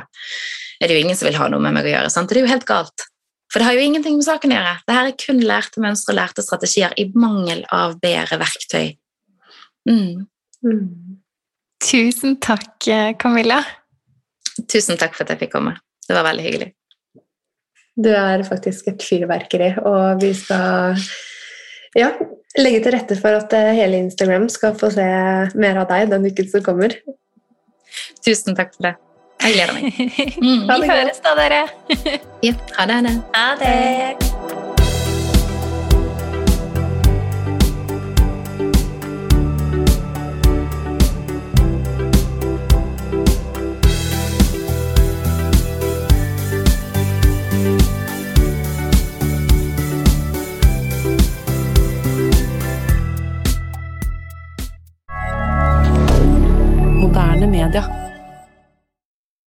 er det jo ingen som vil ha noe med meg å gjøre. Sant? Det er jo helt galt. For det har jo ingenting med saken å gjøre. Det her er kun lærte mønstre og lærte strategier i mangel av bedre verktøy. Mm. Mm. Tusen takk, Camilla. Tusen takk for at jeg fikk komme. Det var veldig hyggelig. Du er faktisk et fyrverkeri, og vi skal ja, legge til rette for at eh, hele Instagram skal få se mer av deg den uken som kommer. Tusen takk for det. Jeg gleder meg. Mm. Vi høres da, dere. ja, ha det. Ha det. Media.